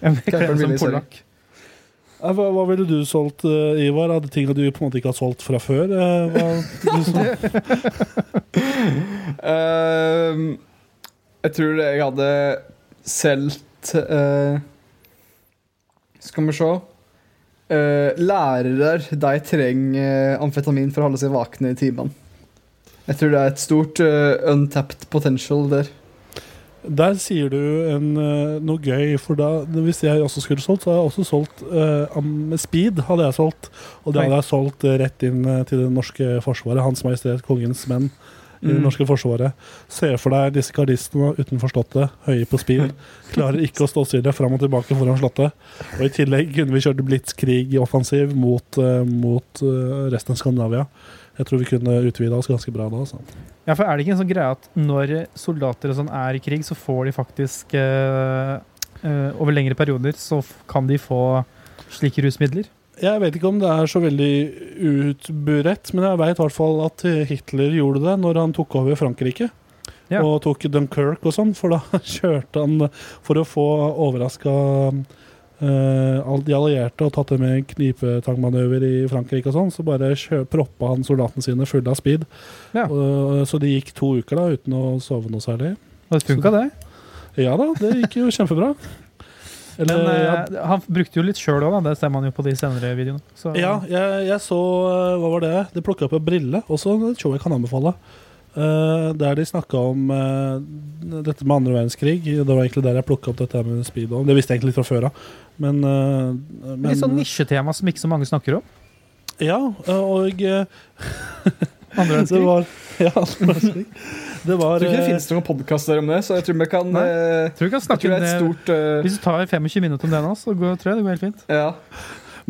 Få som billig, sorry. Eh, Hva, hva ville du solgt, eh, Ivar? Av tingene du på en måte ikke har solgt fra før? Ehm, jeg tror jeg hadde solgt uh, Skal vi se uh, Lærere de trenger amfetamin for å holde seg vakne i timene. Jeg tror det er et stort untapped potential der. Der sier du en, eh, noe gøy, for da, hvis jeg også skulle solgt, så hadde jeg også solgt am- Speed. hadde jeg solgt, Og det hadde jeg solgt eh, rett inn til det norske forsvaret. Hans Majestet Kongens menn i det Mm. norske forsvaret. Se for deg disse gardistene utenfor Slottet, høye på speed. Klarer ikke å stå stille fram og tilbake foran Slottet. Og i tillegg kunne vi kjørt blitzkrig-offensiv mot, eh, mot eh, resten av Skandinavia. Jeg tror vi kunne utvida oss ganske bra da. Altså. Ja, for er det ikke en sånn greie at når soldater og sånn er i krig, så får de faktisk eh, eh, Over lengre perioder så kan de få slike rusmidler? Jeg vet ikke om det er så veldig utburett, men jeg veit i hvert fall at Hitler gjorde det når han tok over Frankrike. Ja. Og tok Dunkerque og sånn, for da kjørte han for å få overraska de allierte og tatt det med en knipetangmanøver i Frankrike og sånn, så bare proppa han soldatene sine fulle av speed. Ja. Og, så de gikk to uker da uten å sove noe særlig. Og det funka, det. Ja da, det gikk jo kjempebra. Eller, Men ja, eh, han brukte jo litt sjøl òg, det ser man jo på de senere videoene. Så, Ja, jeg, jeg så eh, Hva var det? Det plukka opp en brille. Også et show jeg kan anbefale. Eh, der de snakka om eh, dette med andre verdenskrig. Det var egentlig der jeg plukka opp dette med speedo. Det visste jeg egentlig litt fra før av. Men, eh, men Litt sånn nisjetema som ikke så mange snakker om. Ja, og Andre det verdenskrig. var Ja, andre verdenskrig. Det var Jeg tror ikke det finnes noen podkaster om det, så jeg tror vi kan Nei. Tror vi kan Jeg snakke tror om det er et stort uh... Hvis du tar 25 minutter om det nå, så går, tror jeg det går helt fint. Ja.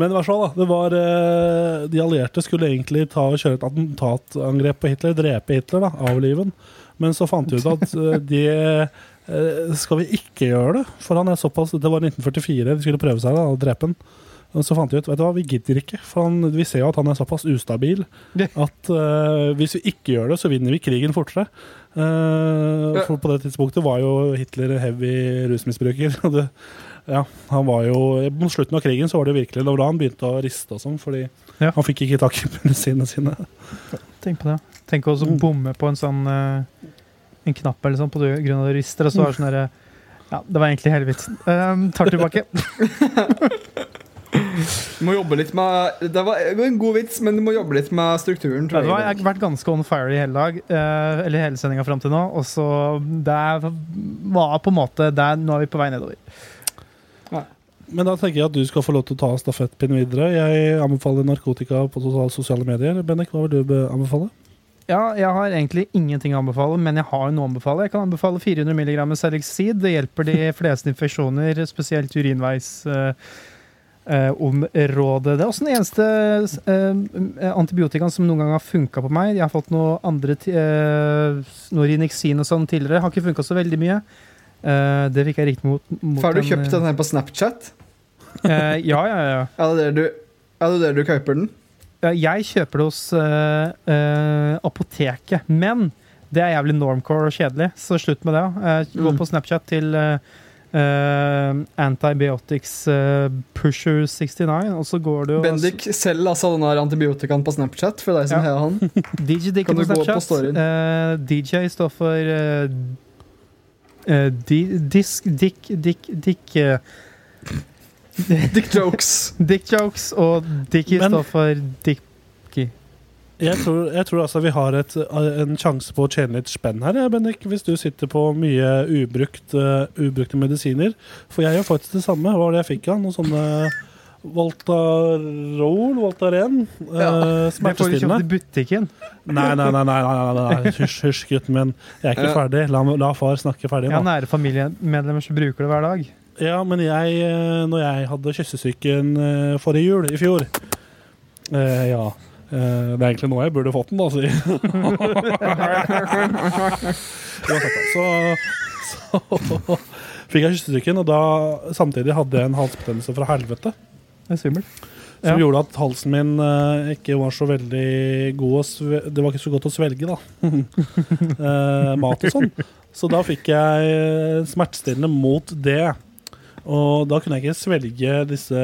Men i hvert fall, da. Det var, eh, de allierte skulle egentlig ta og kjøre et attentatangrep på Hitler, drepe Hitler, da, avlive ham. Men så fant de ut at de eh, skal vi ikke gjøre det. For han er såpass Det var 1944, de skulle prøve seg da, å drepe ham. Så fant de ut vet du hva, vi gidder ikke, for han, vi ser jo at han er såpass ustabil at uh, hvis vi ikke gjør det, så vinner vi krigen fortere. Uh, For på det tidspunktet var jo Hitler heavy rusmisbruker. og det, ja, han var jo Mot slutten av krigen så var det virkelig Det var da han begynte å riste og sånn, fordi Ja. han fikk ikke tak i medisinene sine. Tenk på det. Tenk også Mm. å bomme på en sånn eh, En knapp eller sånn på grunn av det rister, og så var det sånn derre Ja, det var egentlig hele vitsen. Um, tar tilbake. Du må jobbe litt med Det var en god vits, men du må jobbe litt med strukturen. Ja, Tror det var, jeg jeg. har vært ganske on fire i hele dag, eh, eller hele sendinga fram til nå. Og så det var på en måte det, Nå er vi på vei nedover. Men da tenker jeg at du skal få lov til å ta stafettpinnen videre. Jeg anbefaler narkotika på sosiale- medier. Bennik, hva vil du anbefale? Ja, jeg har egentlig ingenting å anbefale, men jeg har noe å anbefale. Jeg kan anbefale 400 mg Selexid. Det hjelper de fleste infeksjoner, spesielt urinveisområdet. eh, eh. Det er også den eneste eh, antibiotikaen som noen gang har funka på meg. Jeg har fått noe andre eh, noe og sånn tidligere. Har ikke funka så veldig mye. Eh, det fikk jeg riktig mot, mot Har du kjøpt den her på Snapchat? Uh, ja, ja, ja. Er det der du, er det der du kjøper den? Uh, Jeg kjøper det hos eh, eh, apoteket, men det er jævlig normcore og kjedelig, så slutt med det. Uh, gå Mm. på Snapchat til eh, eh, Antibiotics eh, Pusher 69, og så går du og Bendik selv altså den her antibiotikaen på Snapchat for deg som Ja. har han. DJ Dick Kan på gå på Snapchat. storyen? Eh, DJ står for eh, eh, di, Disk Dick Dick Dick eh, Dick jokes. Dick jokes, og Dickie Men- står for Dickie. Jeg tror, jeg tror altså vi har et, en sjanse på å tjene litt spenn her, Bendik, hvis du sitter på mye ubrukt, uh, ubrukte medisiner. For jeg gjør faktisk det samme. Hva var det jeg fikk av? Noen sånne Voltarol? Voltaren? Ja, Smertestillende. Det får du kjøpt i butikken. Nei, nei, nei, nei, nei, nei, nei. Hysj, hysj, gutten min. Jeg er ikke Ja. ferdig. La, la far snakke ferdig. Nå. Ja, nære familiemedlemmer som bruker det hver dag. Ja, men jeg, eh, når jeg hadde kyssesyken eh, forrige jul, i fjor eh, Ja. eh, Det er egentlig nå jeg burde fått den, da, si. Så, så fikk jeg kyssesyken, og da samtidig hadde jeg en halsbetennelse fra helvete. Det er svimmelt. Som Ja. gjorde at halsen min eh, ikke var så veldig god å Det var ikke så godt å svelge, da. Eh, mat og sånn. Så da fikk jeg smertestillende mot det. Og da kunne jeg ikke svelge disse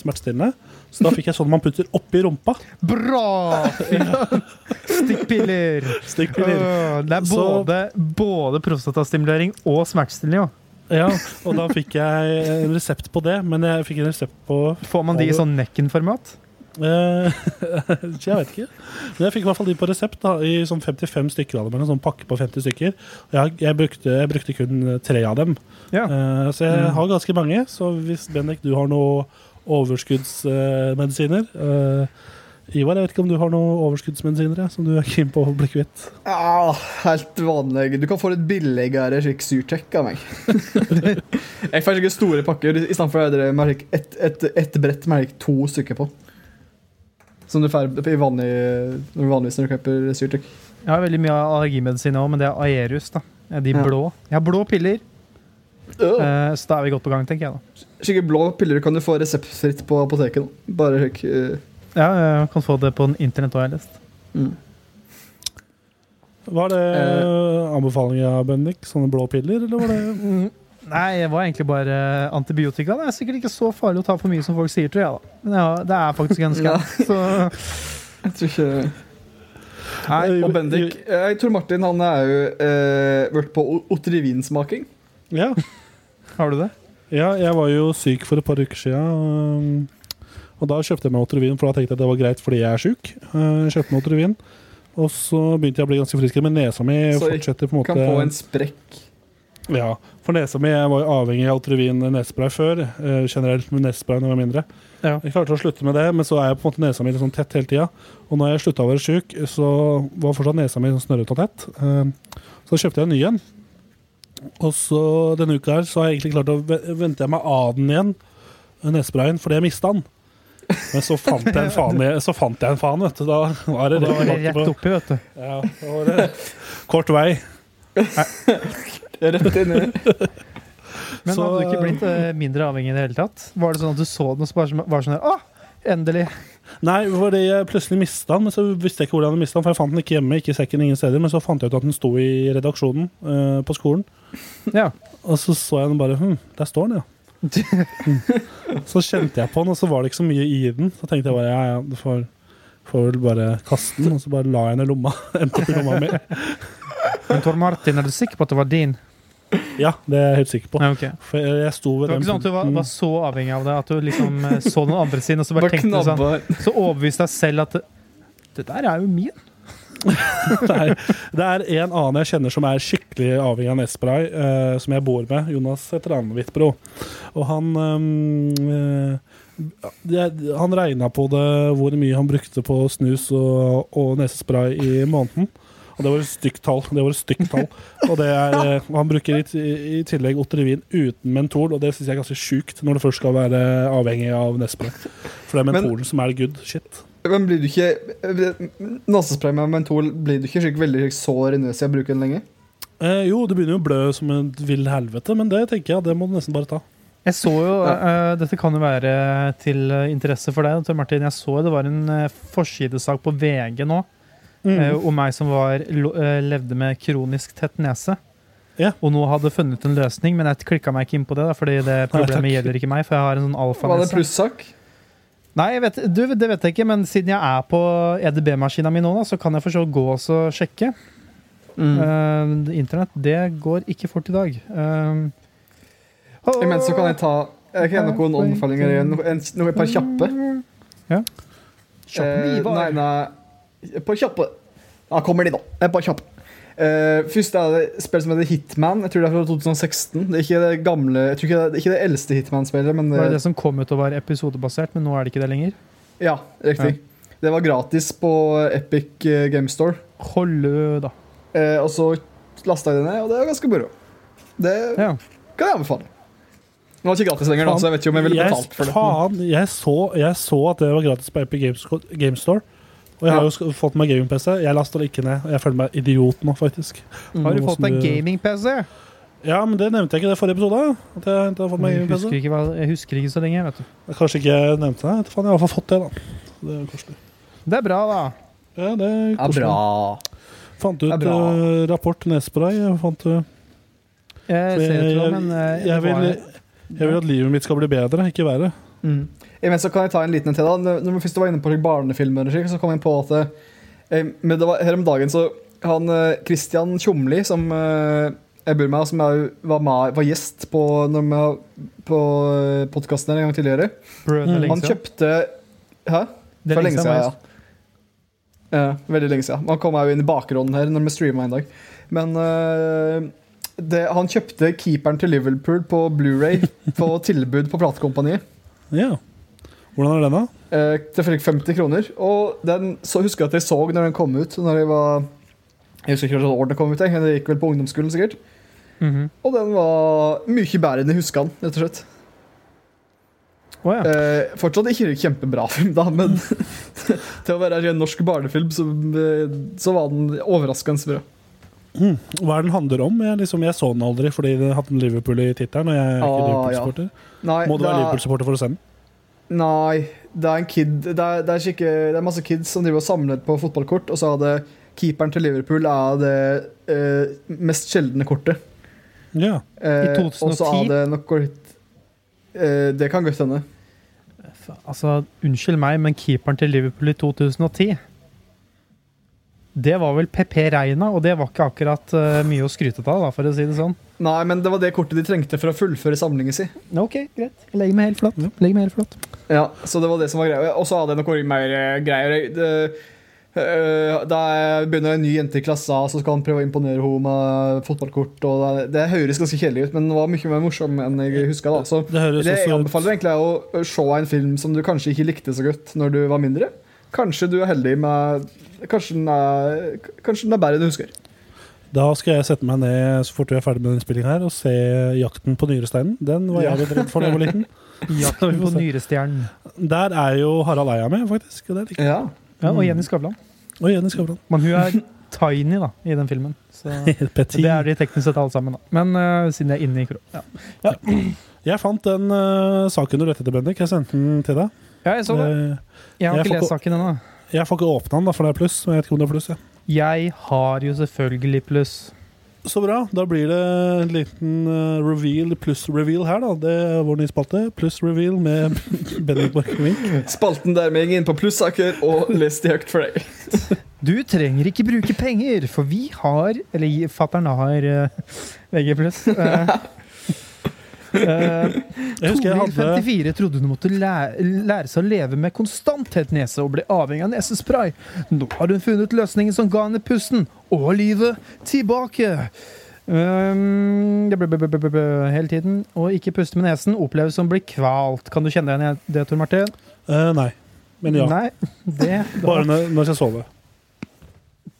smertestillende. Så da fikk jeg sånn man putter oppi rumpa. Bra! Stikkpiller! Stikkpiller. Det er Så- både, både prostatastimulering og smertestillende. jo. Ja, og da fikk jeg en resept på det. Men jeg fikk en resept på Får man de i sånn Necken-format? Eh, jeg vet ikke. Men jeg fikk i hvert fall de på resept da, i sånn 55 stykker av dem. Eller sånn pakke på 50 stykker. Jeg, jeg, brukte, jeg brukte kun tre av dem. Ja. Uh, så jeg Mm. har ganske mange. Så hvis Bendik, du har noe overskuddsmedisiner eh, Ivar, jeg vet ikke om du har noen overskuddsmedisiner ja, som du er keen på å bli kvitt? Ja, helt vanlig. Du kan få litt billigere slik surtrekk av meg. jeg får ikke store pakker istedenfor et, et, et, et, et brett med to stykker på. Som du får i vanlig, vanligvis når du kjøper surtrekk. Jeg har veldig mye allergimedisin òg, men det er Aerus. da. De Ja. blå. Jeg har blå piller, eh, så da er vi godt på gang, tenker jeg. da. Skikkelig blå piller kan du få reseptfritt på apoteket. Bare slik øh, Ja, jeg kan få det på internett òg, har lest. mm. Var det Eh. anbefalinga, av Bendik? Sånne blå piller, eller var det Mm. Nei, det var egentlig bare antibiotika. Det er sikkert ikke så farlig å ta for mye som folk sier, tror jeg. da. Men ja, det er faktisk en skam. Så Jeg tror ikke nei, Og Bendik Jeg tror Martin han er jo eh, vært på Otrivin-smaking. Ja. har du det? Ja, jeg var jo syk for et par uker siden. Og da kjøpte jeg meg Otrivin, for da tenkte jeg at det var greit fordi jeg er syk. Uh, kjøpte meg Otrivin. Og så begynte jeg å bli ganske frisk, men nesa mi Så jeg fortsetter på en Kan få en sprekk. Ja, for nesa mi Jeg var jo avhengig av Altrevin nesespray før. Uh, generelt med nesespray noe jeg var mindre. Ja. Jeg klarte å slutte med det, men så er jeg på en måte nesa mi sånn tett hele tida. Og når jeg slutta å være sjuk, så var fortsatt nesa mi sånn snørrete og tett. Uh, Så kjøpte jeg en ny en. Og så denne uka her så har jeg egentlig klart å vente meg av den igjen, nesesprayen, fordi jeg mista den. Men så fant jeg en faen, så fant jeg en faen vet du. Da var det da var det rett oppi, vet du. Ja, da var det kort vei. Rett inn i Men Så- hadde du ikke blitt eh, mindre avhengig i det hele tatt? Var det sånn at du så den og så bare var sånn her Å, endelig! Nei, fordi jeg plutselig mista den, men så visste jeg ikke hvor jeg hadde mista den. For jeg fant den ikke hjemme, ikke i sekken, ingen steder. Men så fant jeg ut at den sto i redaksjonen eh, på skolen. Ja. Og så så jeg den bare Hm, der står den, ja. Så kjente jeg på den, og så var det ikke så mye i den. Så tenkte jeg bare ja, ja, du får, får vel bare kaste den. Og så bare la jeg den i lomma. Endte opp i lomma mi. Men Tor Martin, er du sikker på at det var din? Ja, det er jeg helt sikker på. Ja, ok. For jeg, jeg sto Det var ikke sånn at du var, var så avhengig av det at du liksom eh, så noen andre sin, og så bare tenkte du sånn. Så overbeviste deg selv at det, det der er jo min. Det er en annen jeg kjenner som er skikkelig avhengig av nesspray, eh, som jeg bor med. Jonas heter han, Hvitbro. Og han eh, det- Han regna på det hvor mye han brukte på snus og, og nesespray i måneden. Og det var et stygt tall. Det var et stygt tall. Og det er, eh, han bruker i, i tillegg Otrivin uten mentol, og det syns jeg er ganske sjukt når du først skal være avhengig av nesespray. For det er Men- som er good shit. Men blir du ikke Nasespray med mentol, blir du ikke skikkelig veldig sår i nesa av å bruke den lenge? Eh, jo, det begynner jo å blø som en vill helvete, men det tenker jeg, det må du nesten bare ta. Jeg så jo, uh, Dette kan jo være til eh, interesse for deg, Tor Martin. Jeg så det var en uh, forsidesak på VG nå eh, om meg som var, levde med kronisk tett nese. Ja. Og nå hadde funnet en løsning, men jeg klikka meg ikke inn på det. Da, fordi det problemet Nei, gjelder ikke meg, for jeg har en sånn Var det alfanese. plussak? Nei, jeg vet, du, det vet jeg ikke, men siden jeg er på EDB-maskina mi nå, da, så kan jeg for så gå og sjekke. Mm. Uh, Internett, det går ikke fort i dag. Um, Imens så kan jeg ta Jeg kan noen anbefalinger igjen. En, noe, et par kjappe. Kjappe uh, nei, nei På kjappe. Da kommer de, da. Et par kjappe. Eh, først er det et spill som heter Hitman. Jeg tror det er fra 2016. Det er ikke det gamle Jeg tror ikke det, det ikke det eldste Hitman-spillet, det Var det det, som kom ut og var episodebasert, men nå er det ikke det lenger? ja, riktig. Det var gratis på Epic eh, Game Store. Holde, da. Uh, og så lasta jeg det ned, og det var ganske moro. Det Ja. kan jeg anbefale. Nå er det ikke gratis lenger, da, så jeg vet ikke om jeg ville betalt for det. Faen, jeg så, jeg så at det var gratis på Epic Games, Game Store. Og jeg har jo sk- fått meg gaming-PC. Jeg laster det ikke ned. Jeg føler meg idiot nå, faktisk. Har du fått deg du- gaming-PC? Ja, men det nevnte jeg ikke i det forrige episode. At jeg ikke har fått meg Jeg gaming-PC. husker, ikke jeg husker ikke så lenge. vet du. Kanskje ikke jeg nevnte det. Jeg jeg har i hvert fall fått det, da. Det er koselig. Det er bra, da. Ja, det er Ja, koselig. bra. Fant ut bra. Uh, rapport nesespray. Jeg fant uh, Jeg ser jeg, ut men eh, jeg, vil, jeg vil at livet mitt skal bli bedre, ikke verre. Mm. Imens så kan jeg ta en liten en til. da Når vi først var inne på barnefilmer, så kom jeg på at eh, men det var, her om dagen så han eh, Christian Tjomli, som eh, jeg bor med, og som jeg var, med, var gjest på, når vi var på podkasten en gang tidligere er lenge Han kjøpte Hæ? Det er For lenge siden, ja. ja. Veldig lenge siden. Han kom jo inn i bakgrunnen her når vi streama en dag. Men eh, det, han kjøpte keeperen til Liverpool på Blu-ray på tilbud på platekompaniet. Ja. Hvordan er den, da? Eh, fikk for 50 kroner. Og den så husker jeg at jeg så når den kom ut. Når jeg var Jeg husker ikke hvilket år den kom ut. Jeg, jeg gikk vel på ungdomsskolen sikkert Mhm. Og den var mye bedre enn jeg huska den. rett og slett Oh, ja. eh, Fortsatt ikke kjempebra film, da, men til å være en norsk barnefilm, så, eh, så var den overraskende bra. Mm. Hva er den handler om? Jeg, liksom, jeg så den aldri fordi den hadde en Liverpool i tittelen. Og jeg er ikke Ah, Liverpool-supporter. Nei, Må du være er- Liverpool-supporter for å se den? Nei, det er en kid Det er, det er, skikke, det er masse kids som driver og samler på fotballkort, og så er det keeperen til Liverpool er det eh, mest sjeldne kortet. Ja. Eh, I Og så 2010? er det nok eh, Det kan godt hende. Altså, unnskyld meg, men keeperen til Liverpool i 2010 Det var vel PP Reina, og det var ikke akkurat eh, mye å skryte av, da, for å si det sånn. Nei, men det var det kortet de trengte for å fullføre samlingen sin. Ok, greit. Jeg legger meg helt flatt. Legger meg helt flatt. Ja, Så det var det som var greia. Og så hadde jeg noe mer eh, greier. Det, Eh, Da er- begynner en ny jente i klassa, så skal han prøve å imponere henne med fotballkort. Og det, det høres ganske kjedelig ut, men det var mye mer morsom enn jeg huska. Så Det det jeg anbefaler egentlig er å se en film som du kanskje ikke likte så godt når du var mindre. Kanskje du er heldig med Kanskje den er, kanskje den er bedre enn du husker. Da skal jeg sette meg ned så fort vi er ferdig med denne innspillingen her, og se 'Jakten på nyresteinen'. Den var jeg litt redd for da jeg var liten. Jakten på nyrestjernen. Der er jo Harald Eia med, faktisk. Og. Ja. Ja, og Jenny Skavlan. og Jenny Skavlan. Men hun er tiny da, i den filmen. Så det er de teknisk sett alle sammen. da. Men uh, siden jeg er inne i kro... Ja. Jeg fant den uh, saken du lette etter, Bendik. Jeg sendte den til deg. Ja, jeg så det. Eh, Jeg har jeg ikke lest saken ennå. jeg får ikke åpna den, da, for det er pluss. Men jeg vet ikke om det er pluss. Ja. Jeg har jo selvfølgelig pluss. Så bra. Da blir det en liten eh, reveal pluss reveal her, da. Det er vår nye spalte. Pluss reveal med Bendik Borchgrevink. Spalten der med inn på plussaker og lest i høyt for deg. Du trenger ikke bruke penger, for vi har Eller fatter'n har uh, VG+. Uh, Jeg husker jeg hadde 54 trodde hun måtte lære, lære seg å leve med konstant tett nese og ble avhengig av nesespray. Nå har hun funnet løsningen som ga henne pusten og livet tilbake. Um, det ble, ble, ble, ble, hele tiden. Å ikke puste med nesen oppleves som å bli kvalt. Kan du kjenne deg igjen i det, Tor Martin? Uh, Nei. Men ja. Nei, det Bare når, når jeg skal sove.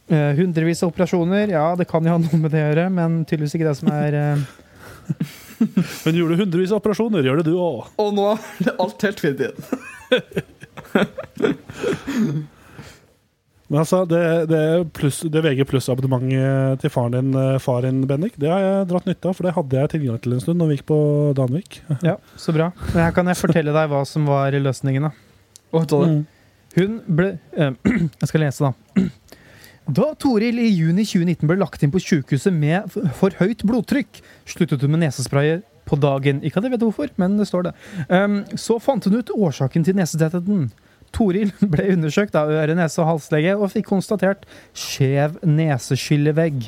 Eh, Hundrevis av operasjoner, ja, det kan jo ha noe med det å gjøre, men tydeligvis ikke det som er eh, Men gjorde hundrevis av operasjoner, gjør det du òg. Og nå er alt helt fint igjen. Men altså, det, det, plus, det VG pluss-abonnementet til faren din, eh, far din, Bendik, det har jeg dratt nytte av, for det hadde jeg tilgang til en stund når vi gikk på Danvik. Ja, så bra. Men her kan jeg fortelle deg hva som var løsningen, da. Mm. Hun ble eh, Jeg skal lese, da. Da Toril i juni 2019 ble lagt inn på sykehuset med for høyt blodtrykk, sluttet hun med nesesprayer på dagen. Ikke at jeg vet hvorfor, men det står det. Um, så fant hun ut årsaken til nesetettheten. Toril ble undersøkt av øre-, nese- og halslege og fikk konstatert skjev neseskillevegg.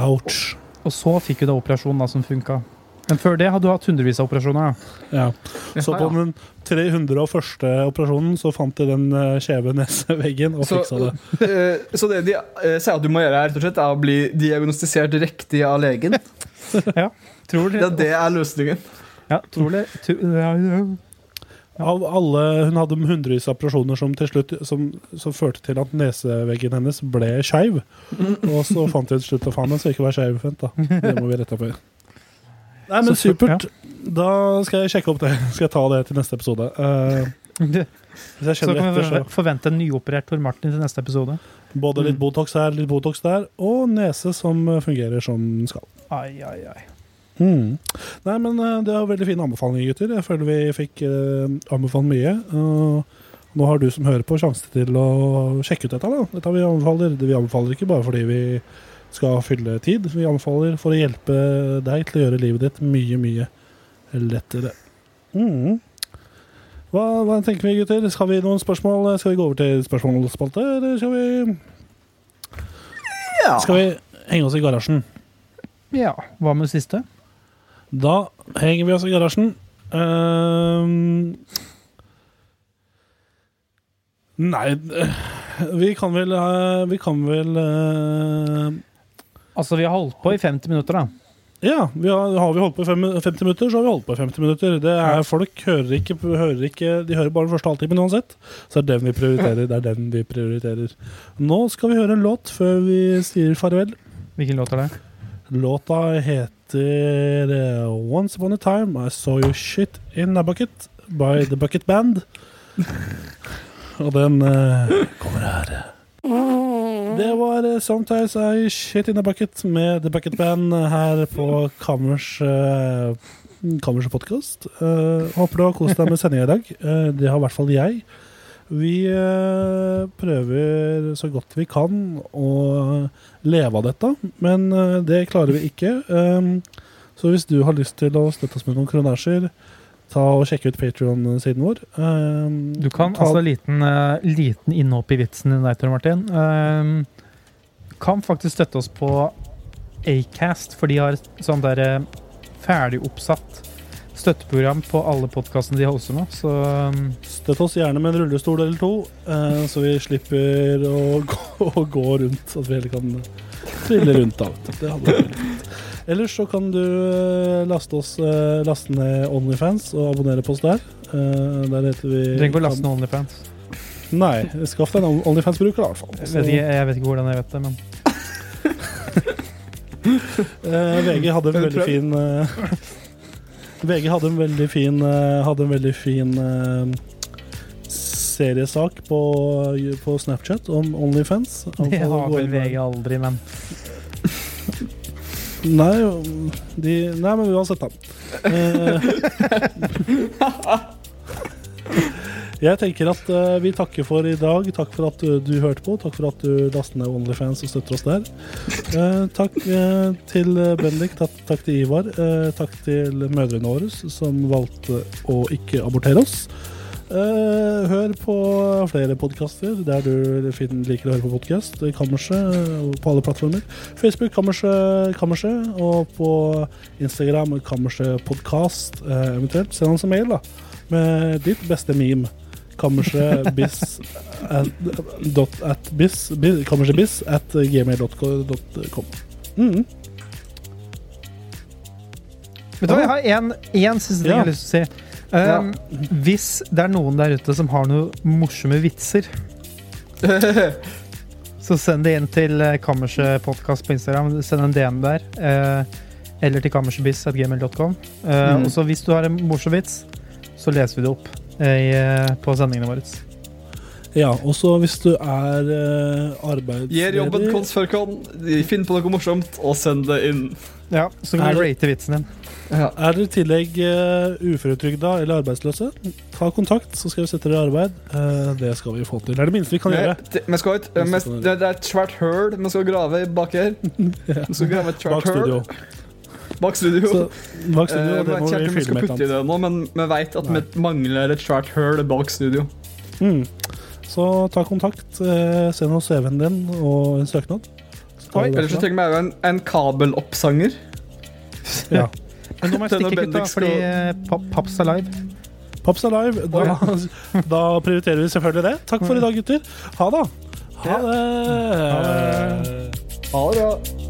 Ouch. Og så fikk hun da operasjonen da som funka. Men før det hadde du hatt hundrevis av operasjoner. Ja. Ja. Så på den 301. operasjonen så fant de den kjeve skjeve neseveggen og Så, fiksa det. eh, så det de eh, sier at du må gjøre, her, rett og slett, er å bli diagnostisert riktig av legen. Tror Ja, det er løsningen. Ja, tror det. Ja, ja. Av alle, hun hadde hundrevis av operasjoner som til slutt som, som førte til at neseveggen hennes ble skeiv. Og så fant vi til slutt at faen, den skal ikke være skeiv. Det må vi rette på. Nei, men Så- supert. Da skal jeg sjekke opp det. Skal jeg ta det til neste episode. Uh, Så kan vi etter, forvente en nyoperert Tor Martin til neste episode. både litt Botox her, litt Botox der, og nese som fungerer som skal. Ai, ai, ai. Mm. Nei, men eh, det er veldig fine anbefalinger, gutter. Jeg føler vi fikk uh, anbefalt mye. Uh, nå har du som hører på, sjanse til å sjekke ut dette. da. Dette vi anbefaler. Det vi anbefaler ikke bare fordi vi skal fylle tid. Vi anbefaler for å hjelpe deg til å gjøre livet ditt mye, mye lettere. Mm. Hva, hva tenker vi, gutter? Skal vi noen spørsmål? Skal vi gå over til spørsmålsspalte, eller skal vi Ja. Skal vi henge oss i garasjen? Ja, hva med det siste? Da henger vi oss i garasjen. Ehm, nei Vi kan vel eh, Vi kan vel eh, Altså, vi har holdt på i 50 minutter, da. Ja, vi har, har vi holdt på i fem, 50 minutter, så har vi holdt på i 50 minutter. Det er Folk hører ikke, hører ikke De hører bare den første halvtimen uansett. Så det er den vi prioriterer. Det er den vi prioriterer. Nå skal vi høre en låt før vi sier farvel. Hvilken låt er det? Låta heter eh, Once Upon a Time I Saw You Shit In A Bucket by The Bucket Band. Og den uh, kommer her. Det var eh, Sometimes I Shit In A Bucket med The Bucket Band her på Kammers uh, Kammers podkast. håper du har kost deg med sendinga i dag. Uh, det har i hvert fall jeg. Vi eh, prøver så godt vi kan å leve av dette, men eh, det klarer vi ikke. Um, så hvis du har lyst til å støtte oss med noen kronasjer, ta og sjekke ut Patreon-siden vår. Um, Du kan, ta, altså liten, uh, liten innhopp i vitsen din der, Tor Martin. Um, kan faktisk støtte oss på Acast, for de har sånn der uh, ferdig oppsatt støtteprogram på alle podkastene de hoster nå, så um, Støtt oss gjerne med en rullestol eller to, uh, så vi slipper å gå, å gå rundt. At vi heller kan trille rundt. da. Det hadde vært. Ellers så kan du eh, laste, oss, eh, laste ned Onlyfans og abonnere på oss der. Eh, der heter vi du trenger ikke å laste ned Onlyfans. Nei, skaff deg en Onlyfans-bruker, da, i hvert fall. Jeg vet, ikke, jeg vet ikke hvordan jeg vet det, men Eh, VG hadde en veldig fin VG hadde en veldig fin Hadde en veldig fin seriesak på, på Snapchat om Onlyfans. det har vel. VG aldri, men Nei, de, nei, men uansett, da. Eh, jeg tenker at eh, vi takker for i dag. Takk for at du, du hørte på. Takk for at du lastet ned Onlyfans og støtter oss der. Eh, takk eh, til Bendik. Takk, takk til Ivar. Eh, takk til mødrene våre som valgte å ikke abortere oss. Eh, hør på flere podkaster der du liker å høre på podkast. Kammerset eh, på alle plattformer. Facebook Kammerset, Kammerset og på Instagram Kammerset Podkast. Eh, eventuelt send oss en mail da med ditt beste meme. Kammerset bis at, at bis, bis, kammersetbiss at gmail.com. Mm. Vet du hva, jeg har én siste ting Ja. jeg har lyst til å si. Um, Hvis det er noen der ute som har noen morsomme vitser, så send det inn til eh, Kammerset Podcast på Instagram. Send en DM der. eh, eller til kammersetbiss.gmail.com. Uh, Mm. Og så hvis du har en morsom vits, så leser vi det opp eh, på sendingene våre. Ja, og så hvis du er uh, arbeidsledig Gjør jobben kons før kan. Finn på noe morsomt, og send det inn. Ja, så kan vi rate vitsen din. Ja. Er dere i tillegg uh, uføretrygda eller arbeidsløse, ta kontakt, så skal vi sette dere i arbeid. Uh, det skal vi få til. Det er det minste vi kan gjøre. Det, vi skal, ut- vi- det, det er et svært høl vi skal grave bak her. Vi skal grave et Bak svært studio. bak studio. Så, bak studio, uh, vi det må vi fylle med et eller annet. nå, men vi veit at Nei. vi mangler et svært høl bak studio. Mm. Så ta kontakt. eh, send oss CV-en din og en søknad. Oi, Ellers så trenger vi òg en, en kabeloppsanger. Ja. Men nå må jeg stikke, gutta, fordi eh, Pop- Paps er live. Pops er live. Da, da prioriterer vi selvfølgelig det. Takk for i dag, gutter. Ha det. Ha det. Ha det. Ha det.